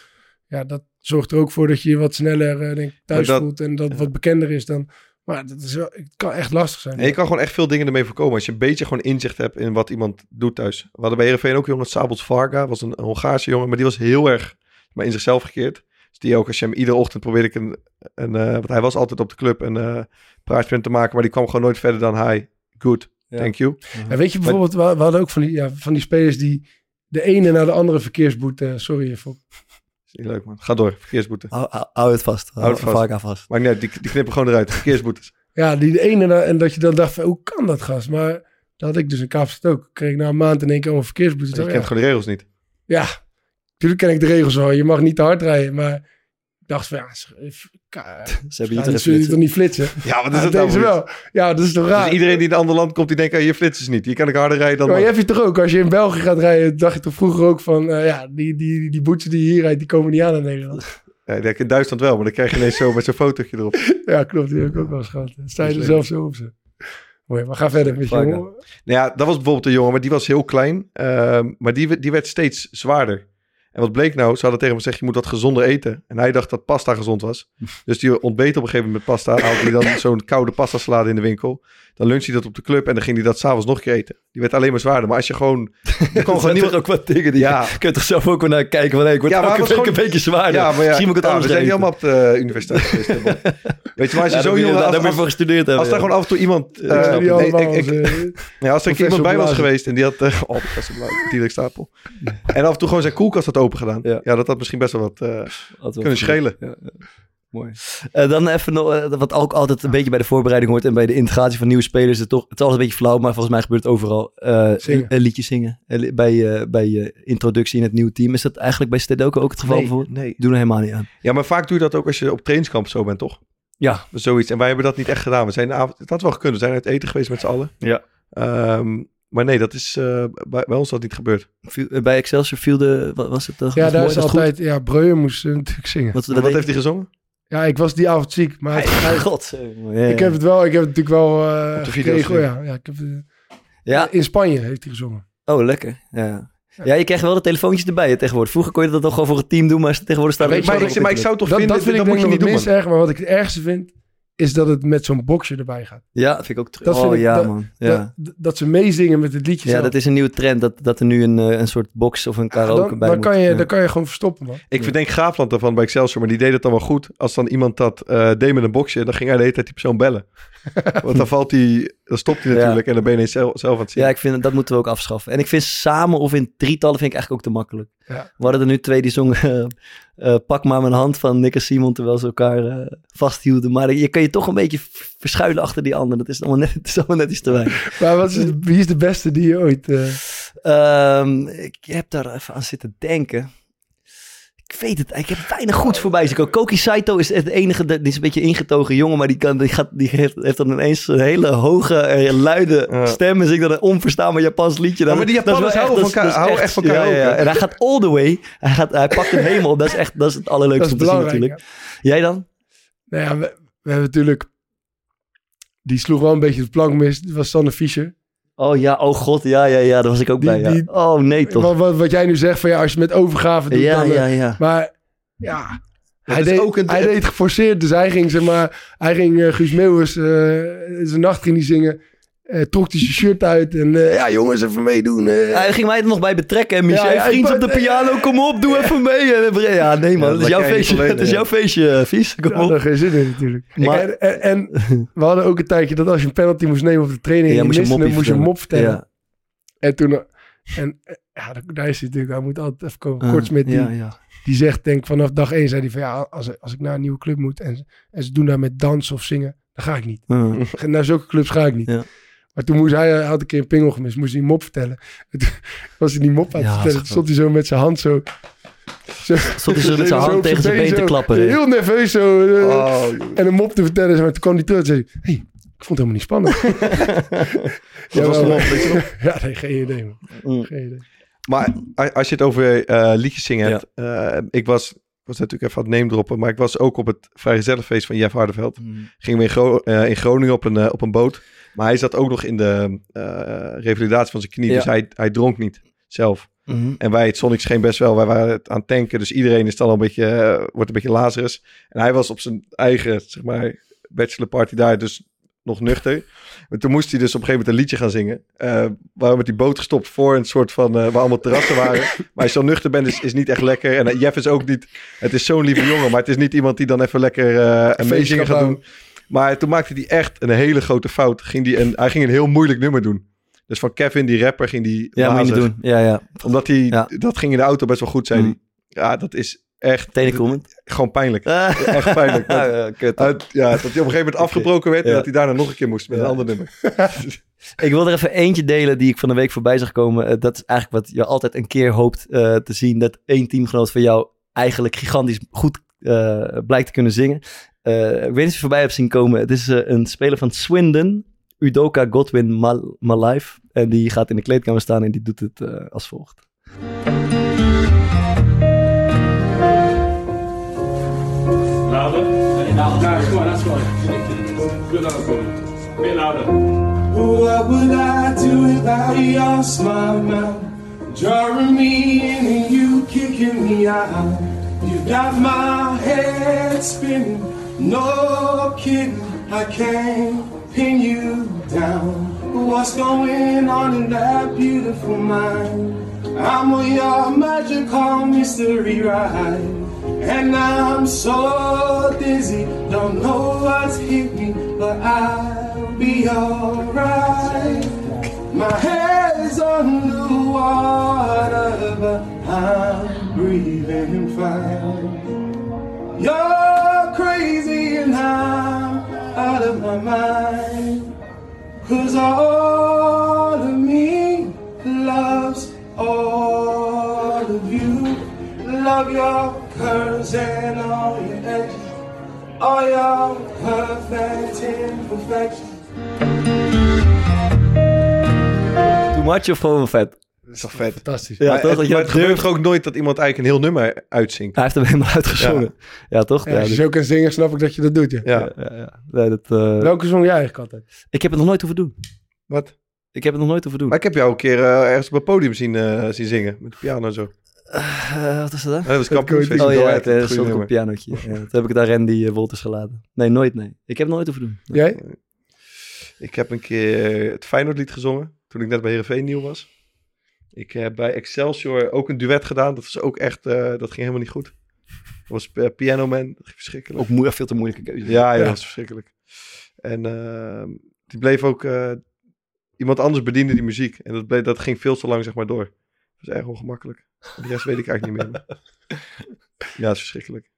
ja, dat zorgt er ook voor dat je je wat sneller uh, denk, thuis dat, voelt. En dat ja. wat bekender is dan... Maar dat is wel, het kan echt lastig zijn. En je kan gewoon echt veel dingen ermee voorkomen. Als je een beetje gewoon inzicht hebt in wat iemand doet thuis. We hadden bij Heerenveen ook jongen, Sabels Varga. was een, een Hongaarse jongen, maar die was heel erg maar in zichzelf gekeerd. Dus die ook, als je hem iedere ochtend probeerde ik een... een uh, want hij was altijd op de club een uh, prijspunt te maken. Maar die kwam gewoon nooit verder dan hij. Good, ja. thank you. Uh-huh. En weet je bijvoorbeeld, maar, we hadden ook van die, ja, van die spelers die de ene naar de andere verkeersboete... Sorry, Fok. Niet leuk man. Ga door, verkeersboete. Hou, hou, hou het vast. Hou het vast. Varga vast. Maar nee, die, die knippen gewoon eruit. Verkeersboetes. Ja, die de ene en dat je dan dacht van, hoe kan dat gast? Maar dat had ik dus in Kaapstad ook. Kreeg ik na een maand in één keer allemaal verkeersboetes. Je kent ja. gewoon de regels niet. Ja, natuurlijk ken ik de regels wel. Je mag niet te hard rijden, maar ik dacht van, ja, ze hebben zullen toch niet flitsen? Ja, wat is het nou wel? Ja, dat is toch raar? Dus iedereen die in een ander land komt, die denkt, ah, je flitsen niet. Je kan ik harder rijden dan... Maar je hebt je toch ook, als je in België gaat rijden, dacht je toch vroeger ook van, uh, ja, die, die, die, die boetes die je hier rijdt, die komen niet aan in Nederland. Ja, ik in Duitsland wel, maar dan krijg je ineens zo met zo'n fotootje erop. ja, klopt. Die heb ik ook wel eens gehad. Sta je er zelf zo op ze. Mooi, maar ga verder met je jongen. Nou ja, dat was bijvoorbeeld een jongen, maar die was heel klein. Uh, maar die, die werd steeds zwaarder. En wat bleek nou? Ze hadden tegen hem gezegd, je moet wat gezonder eten. En hij dacht dat pasta gezond was. Dus die ontbeet op een gegeven moment met pasta. Haalde hij dan zo'n koude pasta salade in de winkel. Dan lunchte hij dat op de club en dan ging hij dat s'avonds nog een keer eten. Die werd alleen maar zwaarder. Maar als je gewoon... Er kon gewoon niet ook wat dingen die ja. je kunt toch zelf ook wel naar kijken. Van, hey, ik word ja, elke week gewoon... een beetje zwaarder. Ja, maar ja, Misschien moet ik het ja, anders We zijn niet allemaal op de universiteit geweest. Weet je, maar als je ja, zo jong... Daar voor gestudeerd hebben. Als daar gewoon af en toe iemand... Ik, ik, ja, als er iemand bij was geweest en die had... Uh, oh, professor Blauw, stapel. En af en toe gewoon zijn koelkast had open gedaan. Ja, dat had misschien best wel wat uh, kunnen schelen. Mooi. Uh, dan even nog, uh, wat ook altijd een beetje bij de voorbereiding hoort en bij de integratie van nieuwe spelers. Het, toch, het is altijd een beetje flauw, maar volgens mij gebeurt het overal. Uh, Zingen. Een liedje zingen. bij, bij je introductie in het nieuwe team. Is dat eigenlijk bij Stedoco ook het geval? Nee, voor? nee. Doen er helemaal niet aan. Ja, maar vaak doe je dat ook als je op trainingskamp zo bent, toch? Ja. Zoiets. En wij hebben dat niet echt gedaan. We zijn de avond, het had wel gekund. We zijn uit eten geweest met z'n allen. Ja. Ehm, maar nee, dat is uh, bij, bij, ons dat niet gebeurd. Viel, bij Excelsior viel de, wat was het? Uh, ja, daar is altijd, goed? ja, Breuer moest uh, natuurlijk zingen. Wat, wat heeft hij gezongen? Ja, ik was die avond ziek, maar hij, God, ja, ik heb het wel, ik heb het natuurlijk wel Op de video gekregen. Ja, ja, ik heb, ja, in Spanje heeft hij gezongen. Oh, lekker. Ja. Ja, je krijgt wel de telefoontjes erbij hè, tegenwoordig. Vroeger kon je dat toch gewoon voor het team doen, maar tegenwoordig staat ja, maar, ik, maar ik zou toch dat, vinden, dat, vind dat ik moet je niet doen. Minst erg, maar wat ik het ergste vind, is dat het met zo'n boxje erbij gaat. Ja, dat vind ik ook terug. Dat oh ik, ja, dat, man. Ja. Dat, dat, ze meezingen met het liedje Ja, zelf. dat is een nieuwe trend, dat, dat er nu een, een soort box of een karaoke dan, bij dan moet. kan je, ja. Dan kan je gewoon verstoppen, man. Ik verdenk Graafland daarvan bij Excelsior, maar die deed het dan wel goed. Als dan iemand dat uh, deed met een boxje, dan ging hij de hele tijd die persoon bellen. Want dan valt hij, dan stopt hij natuurlijk ja. en dan ben je zelf, zelf aan het zien. Ja, ik vind dat moeten we ook afschaffen. En ik vind samen of in drietallen vind ik eigenlijk ook te makkelijk. Ja. We hadden er nu twee die zongen uh, uh, Pak maar mijn hand van Nick en Simon terwijl ze elkaar uh, vasthielden. Maar je kan je toch een beetje verschuilen achter die ander. Dat is allemaal net, dat is allemaal net iets te weinig. maar wat is het, wie is de beste die je ooit... Um, ik heb daar even aan zitten denken. Ik weet het, ik heb weinig goeds voorbij zien komen. Koki Saito is het enige, die is een beetje ingetogen jongen, maar die, kan, die, gaat, die heeft, heeft dan ineens een hele hoge, luide ja. stem en zingt dan een onverstaanbaar Japans liedje. Ja, maar die Japanners houden, echt, van, houden echt van. Ja, ja, en hij gaat all the way, hij, gaat, hij pakt hem helemaal dat is echt dat is het allerleukste om te zien natuurlijk. Jij dan? Nou ja, we, we hebben natuurlijk, die sloeg wel een beetje de plank mis, dat was Sanne Fischer. Oh ja, oh god, ja, ja, ja, daar was ik ook Die- bij. Ja. die- oh nee, toch? Wat, wat, wat jij nu zegt van ja, als je met overgave doet, ja, dan... eh, ja, ja. Maar ja, hij, is deed, ook een- hij deed geforceerd. Dus hij ging, zeg maar, hij ging eh, Guus Meeuwis, eh, zijn nacht ging hij zingen. Eh, trok hij zijn shirt uit en eh, ja jongens, even meedoen. eh. Ja, Hij ging mij er nog bij betrekken. En Michel, Ja, vriend op de piano, kom op, doe even mee. Ja, nee man, het is jouw je feestje. alleen, Het is jouw feestje, Vies. Kom op. daar geen zin in natuurlijk. Maar- en, en, en we hadden ook een tijdje dat als je een penalty moest nemen op de training, Ja, en moest je dan moest je een mop vertellen. En toen, en ja, daar is hij natuurlijk, hij moet altijd even komen. Uh, Kortsmit, die, ja, ja. die zegt, denk vanaf dag één, zei hij van ja, als, als ik naar een nieuwe club moet en, ze- en ze doen daar met dansen of zingen, dan ga ik niet. Uh. Naar zulke clubs ga ik niet. Maar toen moest hij, hij had een keer een pingel gemist, moest hij een mop vertellen. En toen was hij die mop aan het Ja, vertellen. Toen stond hij zo met zijn hand zo... zo Stond hij zo met zijn hand tegen zijn been te klappen. Heel nerveus zo. eh, Oh, En een mop te vertellen. Maar toen kwam hij terug en zei hij, hey, ik vond het helemaal niet spannend. Wat was de wel. mop, weet je nog? Ja, nee, geen idee man. Mm. Geen idee. Maar als je het over eh, liedjes zingen hebt. eh, ik was, was natuurlijk even aan het name droppen. Maar ik was ook op het vrijgezellenfeest van Jeff Hardeveld. Mm. Gingen we in, Gro- eh, in Groningen op een, eh, op een boot. Maar hij zat ook nog in de eh, revalidatie van zijn knie. Ja. Dus hij, hij dronk niet zelf. Mhm. En wij, het Sonic geen best wel. Wij waren het aan het tanken. Dus iedereen is dan al een beetje, eh, wordt een beetje lazarus. En hij was op zijn eigen, zeg maar, bachelorparty daar. Dus nog nuchter. Maar toen moest hij dus op een gegeven moment een liedje gaan zingen. Eh waar we met die boot gestopt voor een soort van... waar allemaal terrassen waren. maar als je zo nuchter bent, is, is niet echt lekker. En Jeff is ook niet... Het is zo'n lieve jongen. Maar het is niet iemand die dan even lekker een feestje gaat doen. Maar toen maakte hij echt een hele grote fout. Ging die een, hij ging een heel moeilijk nummer doen. Dus van Kevin, die rapper, ging die Ja, moet je niet doen. Ja, ja. Omdat hij... Ja. Dat ging in de auto best wel goed, zei Mm. Ja, dat is echt... Gewoon pijnlijk. Ah. Echt pijnlijk. Dat- Ja, kut. uit- ja, dat hij op een gegeven moment afgebroken werd en dat hij daarna nog een keer moest met een ander nummer. Ik wil er even eentje delen die ik van de week voorbij zag komen. Eh, dat is eigenlijk wat je altijd een keer hoopt eh, te zien. Dat één teamgenoot van jou eigenlijk gigantisch goed eh, blijkt te kunnen zingen. Eh, ik weet niet of je het voorbij hebt zien komen. Het is eh, een speler van Swindon. Udoka Godwin Mal Malive. En die gaat in de kleedkamer staan en die doet het eh, als volgt. Louder? Nah, come on, that's fine. Good louder for me. Bit louder. What would I do without your smart mouth? Drawing me in and you kicking me out. You got my head spinning, no kidding. I can't pin you down. What's going on in that beautiful mind? I'm on your magical mystery ride. And I'm so dizzy, don't know what's hit me, but I'll be alright. My head's underwater, but I'm breathing fine. You're crazy. And I'm out of my mind. Cause all of me loves all of you. Love your curves and all your edges, all your perfect imperfections. Too much of vet? Dat is toch vet? Fantastisch. Ja, maar toch? het, Dat je maar dat het gebeurt ook nooit dat iemand eigenlijk een heel nummer uitzingt. Hij heeft hem helemaal uitgezongen. Ja, toch? Ja, als je zo kan zingen, snap ik dat je dat doet. Ja. Ja, ja, ja, ja. Nee, dat, eh, Welke zong jij eigenlijk altijd? Ik heb het nog nooit hoeven doen. wat? Ik heb het nog nooit hoeven doen. Maar ik heb jou een keer eh, ergens op het podium zien, eh, zien zingen. Met de piano en zo. Wat is dat dan? Dat was kampioensfeest. Oh ja, het stond op een nummer. pianootje. Ja, toen heb ik het aan Randy Wolters gelaten. Nee, nooit nee. Ik heb het nooit hoeven doen. Jij? Ik heb een keer het Feyenoordlied gezongen. Toen ik net bij Heerenveen nieuw was. Ik heb bij Excelsior ook een duet gedaan. Dat was ook echt... eh, dat ging helemaal niet goed. Dat was eh, Piano Man. Dat ging verschrikkelijk. Ook moe- veel te moeilijke keuze. Ja, ja, Ja. dat was verschrikkelijk. En ehm, die bleef ook... eh, iemand anders bediende die muziek. En dat, bleef, dat ging veel te lang zeg maar door. Dat was erg ongemakkelijk. De rest weet ik eigenlijk niet meer. Ja, dat is verschrikkelijk.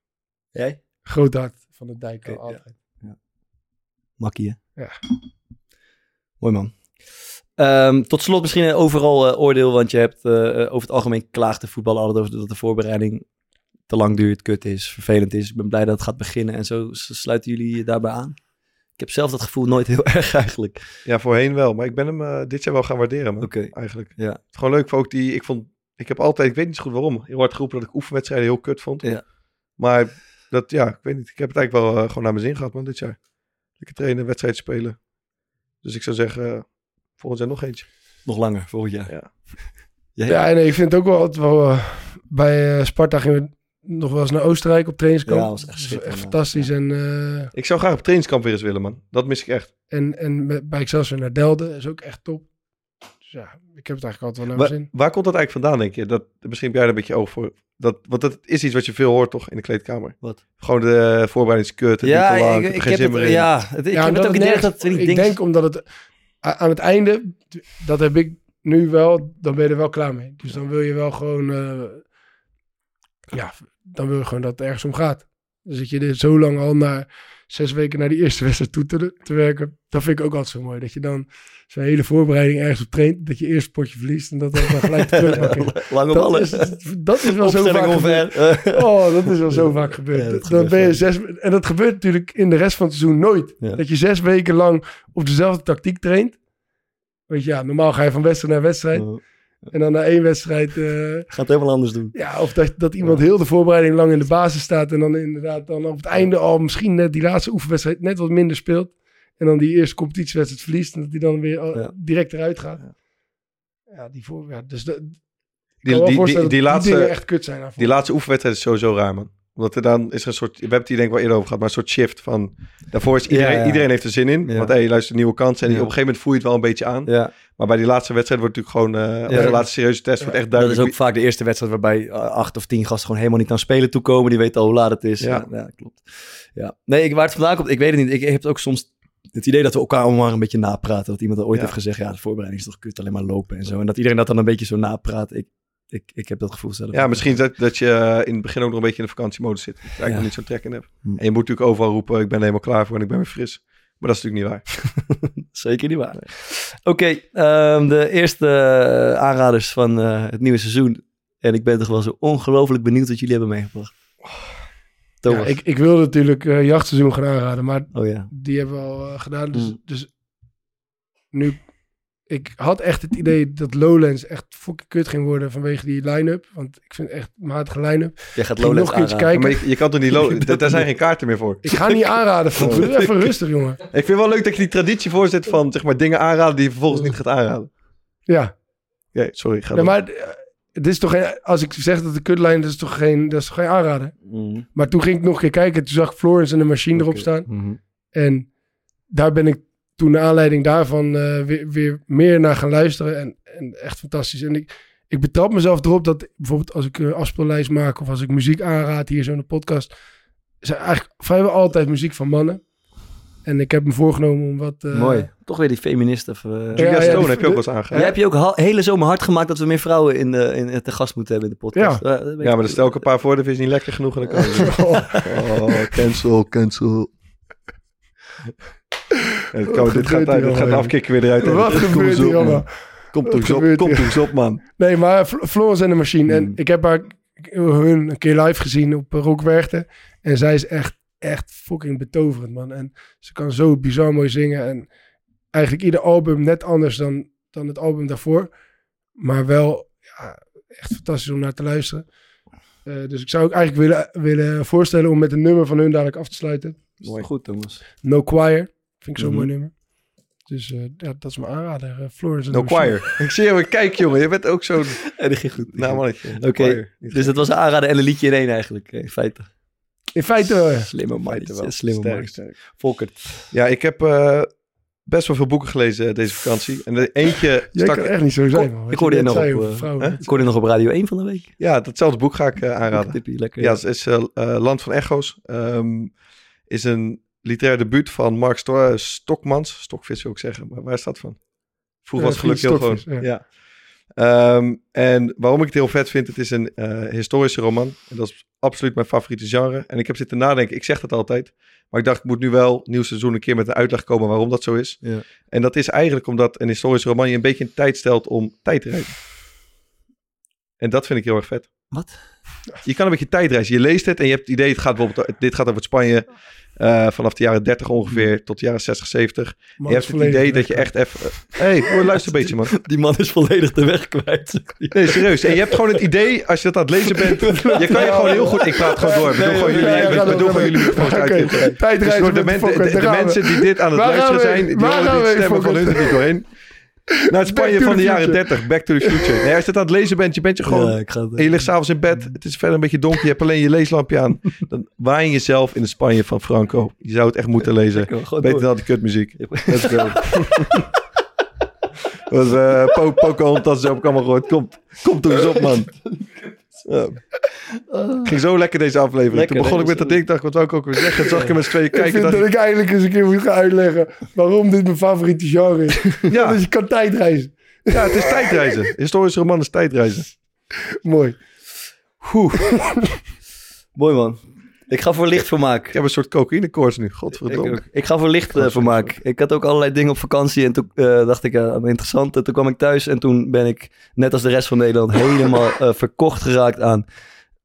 Jij? Groot hart van de dijk. Oké, altijd. Makkie, hè? Ja. Mooi man. Ehm, tot slot misschien een overal eh, oordeel, want je hebt eh, eh, over het algemeen klaagt de voetbal altijd over dat de voorbereiding te lang duurt, kut is, vervelend is. Ik ben blij dat het gaat beginnen en zo sluiten jullie je daarbij aan. Ik heb zelf dat gevoel nooit heel erg eigenlijk. Ja, voorheen wel. Maar ik ben hem dit jaar wel gaan waarderen, man. Oké. Eigenlijk. Ja. Het is gewoon leuk voor ook die... Ik vond... Ik heb altijd... Ik weet niet zo goed waarom. Heel hard geroepen dat ik oefenwedstrijden heel kut vond. Ja. Maar dat... Ja, ik weet niet. Ik heb het eigenlijk wel gewoon naar mijn zin gehad, man, dit jaar. Lekker trainen, wedstrijd spelen. Dus ik zou zeggen... volgend jaar nog eentje. Nog langer, volgend jaar. Ja. Ja, nee, ik vind het ook wel, wel eh, bij eh, Sparta gingen we nog wel eens naar Oostenrijk op trainingskamp. Ja, dat was echt Dat echt ja. fantastisch. En, eh, Ik zou graag op trainingskamp weer eens willen, man. Dat mis ik echt. en, en met- bij Excelsior naar Delden is ook echt top. Dus ja, ik heb het eigenlijk altijd wel naar Waar, mijn zin. waar komt dat eigenlijk vandaan, denk je? Dat, misschien heb jij er een beetje oog voor. Dat, want dat is iets wat je veel hoort, toch, in de kleedkamer? Wat? Gewoon de voorbereidingskut, het Ja, niet te lang, ik, ik geen heb het, ja, het, ik Ja, heb het ook idee nergens- dat die Ik dingen... denk omdat het aan het einde, dat heb ik nu wel, dan ben je er wel klaar mee. Dus dan wil je wel gewoon, eh, ja, dan wil je gewoon dat het ergens om gaat. Dan zit je er zo lang al naar zes weken naar die eerste wedstrijd toe te, te werken. Dat vind ik ook altijd zo mooi. Dat je dan zo'n hele voorbereiding ergens op traint. Dat je eerst potje verliest en dat dan gelijk de terug mag in. Lange Dat ballen. is, dat is wel zo vaak gebeurd. Oh, dat is wel zo vaak Ja, gebeurd. dat dan ben je zes, en dat gebeurt natuurlijk in de rest van het seizoen nooit. Ja. Dat je zes weken lang op dezelfde tactiek traint. Weet je, ja, normaal ga je van wedstrijd naar wedstrijd. En dan na één wedstrijd, eh, Gaat het helemaal anders doen. ja, of dat, dat iemand heel de voorbereiding lang in de basis staat. En dan inderdaad dan op het einde al misschien net die laatste oefenwedstrijd net wat minder speelt. En dan die eerste competitiewedstrijd verliest. En dat die dan weer al Ja. direct eruit gaat. Ja, die voor, ja, dus ik Die, die, die, laatste, dingen echt kut zijn. daarvoor. die laatste oefenwedstrijd is sowieso raar, man. Omdat er dan is er een soort... We hebben het hier denk ik wel eerder over gehad, maar een soort shift van... Daarvoor is iedereen, Ja, iedereen heeft er zin in. Want hey, luister, nieuwe kansen. En op een gegeven moment voel je het wel een beetje aan. Ja, Maar bij die laatste wedstrijd wordt natuurlijk gewoon... eh Ja. de laatste serieuze test wordt echt dat is duidelijk... ook vaak de eerste wedstrijd waarbij eh, acht of tien gasten gewoon helemaal niet aan spelen toekomen. Die weten al hoe laat het is. Ja, klopt. Ja. Nee, ik, waar het vandaan komt, ik weet het niet. Ik, ik heb ook soms het idee dat we elkaar allemaal een beetje napraten. Dat iemand er ooit Ja. heeft gezegd, ja, de voorbereiding is toch kut, alleen maar lopen en zo. En dat iedereen dat dan een beetje zo napraat. Ik, ik, ik heb dat gevoel zelf. Ja, misschien dat, dat je eh, in het begin ook nog een beetje in de vakantiemodus zit. Dat je eigenlijk Ja. nog niet zo'n trek in hebt. Hm. En je moet natuurlijk overal roepen, ik ben er helemaal klaar voor en ik ben weer fris. Maar dat is natuurlijk niet waar. Zeker niet waar. Oké, ehm, de eerste eh, aanraders van eh, het nieuwe seizoen. En ik ben toch wel zo ongelooflijk benieuwd wat jullie hebben meegebracht. Ja, ik, ik wilde natuurlijk eh, jachtseizoen gaan aanraden, maar Oh ja. die hebben we al gedaan. Dus, Mm. dus nu, ik had echt het idee dat Lowlands echt fucking kut ging worden vanwege die line-up. Want ik vind echt matige line-up. Jij gaat Lowlands nog aanraden. Kijken. maar je, je kan toch niet lopen? Daar zijn geen kaarten meer voor. Ik ga niet aanraden. Doe even rustig, jongen. Ik vind het wel leuk dat je die traditie voorzet van zeg maar, dingen aanraden die je vervolgens niet gaat aanraden. Ja, Ja, sorry, ga door. maar eh, het is toch geen, als ik zeg dat de kutlijn, dat is toch geen, dat is toch geen aanrader. Mhm. Maar toen ging ik nog een keer kijken. Toen zag ik Florence en de machine erop staan. Mhm. En daar ben ik toen naar aanleiding daarvan eh, weer, weer meer naar gaan luisteren. En, en echt fantastisch. En ik, ik betrap mezelf erop dat bijvoorbeeld als ik een afspeellijst maak of als ik muziek aanraad hier zo in de podcast. Zijn eigenlijk vrijwel altijd muziek van mannen. En ik heb me voorgenomen om wat... eh, Mooi. Toch weer die feminist. Of, eh, Julia ja, Stone die- heb je ook wel eens aangehaald. Jij hebt je ook hele zomer hard gemaakt dat we meer vrouwen in, de, in, te gast moeten hebben in de podcast. Ja. Ja, maar dan stel ik een paar voor, dat is niet lekker genoeg. En dan kan je- oh, cancel, cancel. Het kan- Wat dit, gaat, hier dit gaat afkicken weer eruit. Wat Kom gebeurt hier allemaal? Kom toch eens op, kom hier? toch eens op, man. Nee, maar Fl- Florence en de Machine. En ik heb haar hun een keer live gezien op Rockwerchter. En zij is echt, echt fucking betoverend, man. En ze kan zo bizar mooi zingen. En eigenlijk ieder album net anders dan, dan het album daarvoor. Maar wel ja, echt fantastisch om naar te luisteren. Eh, dus ik zou ook eigenlijk willen, willen voorstellen om met een nummer van hun dadelijk af te sluiten. Mooi. Goed, Thomas. No Choir. Vind ik zo'n Mhm. mooi nummer. Dus eh, ja, dat is mijn aanrader. eh, Florence and No choir. Ik zie je, maar kijk jongen, je bent ook zo'n En die ging goed. nou mannetje. Oké, Dus dat was een aanrader en een liedje in één eigenlijk, eh, in feite. In feite. Slimme man, slimme Sterk, man. sterk. Volkert. Ja, ik heb eh, best wel veel boeken gelezen deze vakantie. En de eentje Jij stak... kan echt niet zo zijn, man. Ik hoorde je nog op? Ik hoorde nog op Radio 1 van de week. Ja, datzelfde boek ga ik aanraden. Tippie, lekker. Ja, het is Land van Echo's. Ehm, is een literair debuut van Mark Sto- eh, Stokmans. Stokvis wil ik zeggen, maar waar staat het van? Vroeger Ja, was het geluk heel gewoon. Ja. Ehm, en waarom ik het heel vet vind, het is een eh, historische roman. En dat is absoluut mijn favoriete genre. En ik heb zitten nadenken, ik zeg dat altijd. Maar ik dacht, ik moet nu wel nieuw seizoen een keer met een uitleg komen waarom dat zo is. Ja. En dat is eigenlijk omdat een historische roman je een beetje in tijd stelt om tijd te reizen. En dat vind ik heel erg vet. Wat? Je kan een beetje tijdreizen. Je leest het en je hebt het idee, het gaat bijvoorbeeld, dit gaat over Spanje eh, vanaf de jaren 30 ongeveer tot de jaren 60, 70. Man, je hebt het idee dat je echt even... Hé, hey, luister een beetje man. Die man is volledig de weg kwijt. Nee, serieus. En je hebt gewoon het idee, als je dat aan het lezen bent, je kan je gewoon heel goed... Ik praat gewoon door. Ik bedoel Nee, gewoon jullie, nee, ik ga bedoel gewoon jullie microfoons Dus de, we. mensen die dit aan het luisteren we? zijn, die horen we, stemmen van hun er niet doorheen. Naar het Spanje van de jaren future. 30, Back to the Future. Nee, als je het aan het lezen bent, je bent je gewoon... Ja, ik ga het- En je ligt s'avonds in bed, het is verder een beetje donker, je hebt alleen je leeslampje aan. Dan waai je jezelf in de Spanje van Franco. Je zou het echt moeten lezen. Beter door. dan die kutmuziek. Let's go. Dat was uh, po Pocahontas, heb ik allemaal gehoord. Kom, kom toch eens op, man. Ja. Ging zo lekker deze aflevering. Lekker, Toen begon ik met dat ding, dacht ik, wat wou ik ook weer zeggen? Toen zag ik hem met z'n tweeën Ik kijken. vind dat ik, ik eigenlijk eens een keer moet gaan uitleggen waarom dit mijn favoriete genre is. Ja. Dus je kan tijdreizen. ja, het is tijdreizen. Historische roman is tijdreizen. Mooi. Mooi man. Ik ga voor lichtvermaak. Ik heb een soort cocaïnekoorts nu. Ik, Godverdomme. ook. ik ga voor lichtvermaak. ik had ook allerlei dingen op vakantie en toen eh, dacht ik, ja, interessant. En toen kwam ik thuis en toen ben ik, net als de rest van Nederland, helemaal eh, verkocht geraakt aan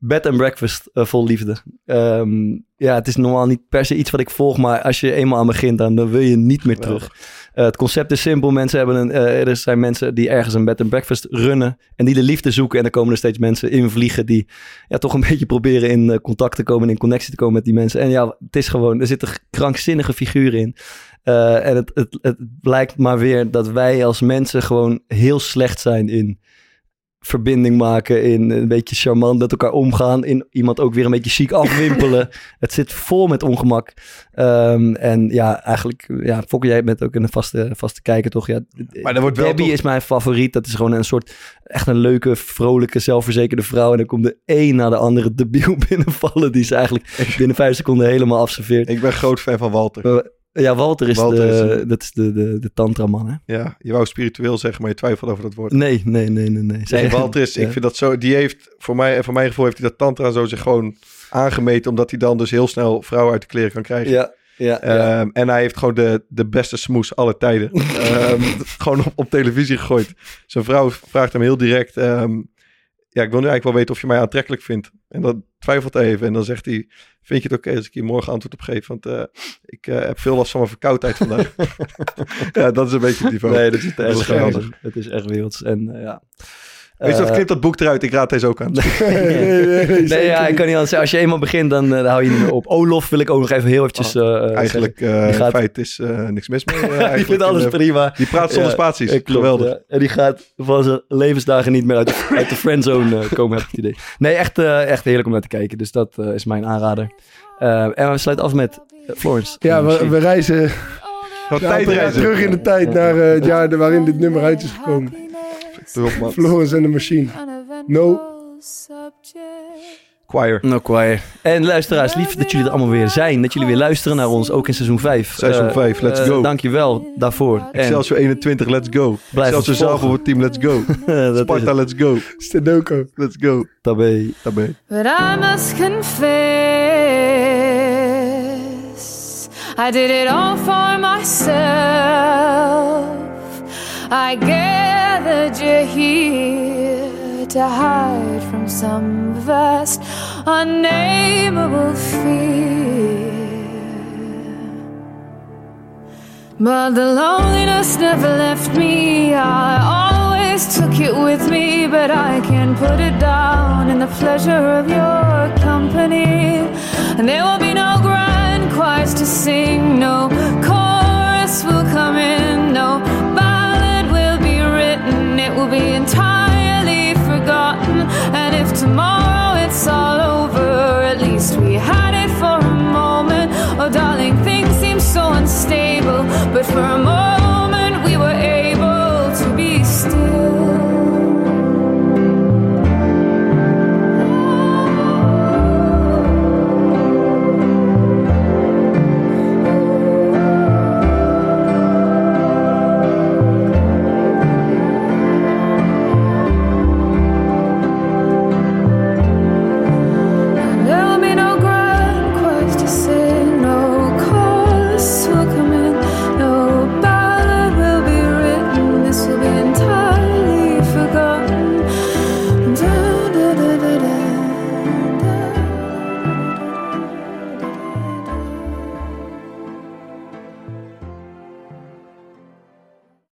bed and breakfast eh, vol liefde. Ehm, ja, het is normaal niet per se iets wat ik volg, maar als je eenmaal aan begint, dan, dan wil je niet meer terug. Eh, het concept is simpel. Mensen hebben een, eh, er zijn mensen die ergens een bed and breakfast runnen en die de liefde zoeken. En er komen er steeds mensen in vliegen die ja, toch een beetje proberen in eh, contact te komen en in connectie te komen met die mensen. En ja, het is gewoon, er zitten krankzinnige figuren in. En het, het, het blijkt maar weer dat wij als mensen gewoon heel slecht zijn in verbinding maken, in een beetje charmant met elkaar omgaan, in iemand ook weer een beetje chic afwimpelen. het zit vol met ongemak. Ehm, en ja, eigenlijk, ja, Fokker, jij bent ook een vaste, vaste kijker, toch? Ja, Maar wordt wel Debbie toch- is mijn favoriet. Dat is gewoon een soort, echt een leuke, vrolijke, zelfverzekerde vrouw. En dan komt de een na de andere debiel binnenvallen, die ze eigenlijk binnen vijf seconden helemaal afserveert. Ik ben groot fan van Walter. Ja, Walter is, Walter de, is een- dat is de, de, de tantraman, hè? Ja, je wou spiritueel zeggen, maar je twijfelt over dat woord. Nee, nee, nee, nee. nee. Walter is, Ja. ik vind dat zo, die heeft, voor mij, voor mijn gevoel heeft hij dat tantra zo zich gewoon aangemeten, omdat hij dan dus heel snel vrouwen uit de kleren kan krijgen. Ja, ja, ja. Ehm, en hij heeft gewoon de, de beste smoes aller tijden. Ehm, gewoon op, op televisie gegooid. Zijn vrouw vraagt hem heel direct, ehm, ja, ik wil nu eigenlijk wel weten of je mij aantrekkelijk vindt. En dan twijfelt hij even en dan zegt hij, vind je het oké als ik hier morgen antwoord op geef? Want eh, ik eh, heb veel last van mijn verkoudheid vandaag. ja, dat is een beetje het niveau. Nee, dat is Dat is echt geweldig. Het is echt werelds. En eh, ja. Weet je wat, Eh, knip dat boek eruit. Ik raad deze ook aan. Nee, nee, nee, ja, ik kan niet anders zeggen. Als je eenmaal begint, dan, eh, dan hou je niet meer op. Olof wil ik ook nog even heel eventjes eh, eh, Eigenlijk, eh gaat- feit is eh, niks mis mee. eh, Die vindt alles En, prima. Die praat zonder Ja, spaties. Klopt, Geweldig. ja. En die gaat van zijn levensdagen niet meer uit de, uit de friendzone komen, heb ik het idee. Nee, echt, eh, echt heerlijk om naar te kijken. Dus dat is mijn aanrader. Eh, en we sluiten af met Florence. Ja, we, we reizen Wat ja, tijdreizen. terug in de tijd naar eh, het jaar waarin dit nummer uit is gekomen. Erop, man. Florence and the Machine. No. Choir. No choir. En luisteraars, lief dat jullie er allemaal weer zijn. Dat jullie weer luisteren naar ons, ook in seizoen 5. Seizoen vijf, let's go. Dankjewel daarvoor. En Excelsior 21, let's go. Blijf Excelsior zelf op het team, let's go. Sparta, let's go. Stedoko. Let's go. Tabé. Daarbij. But I must confess, I did it all for myself. I gathered you here to hide from some vast, unnameable fear. But the loneliness never left me. I always took it with me, but I can't put it down in the pleasure of your company. And there will be no grand choirs to sing, no chorus will come in, no it will be entirely forgotten. And if tomorrow it's all over, at least we had it for a moment. Oh, darling, things seem so unstable, but for a moment.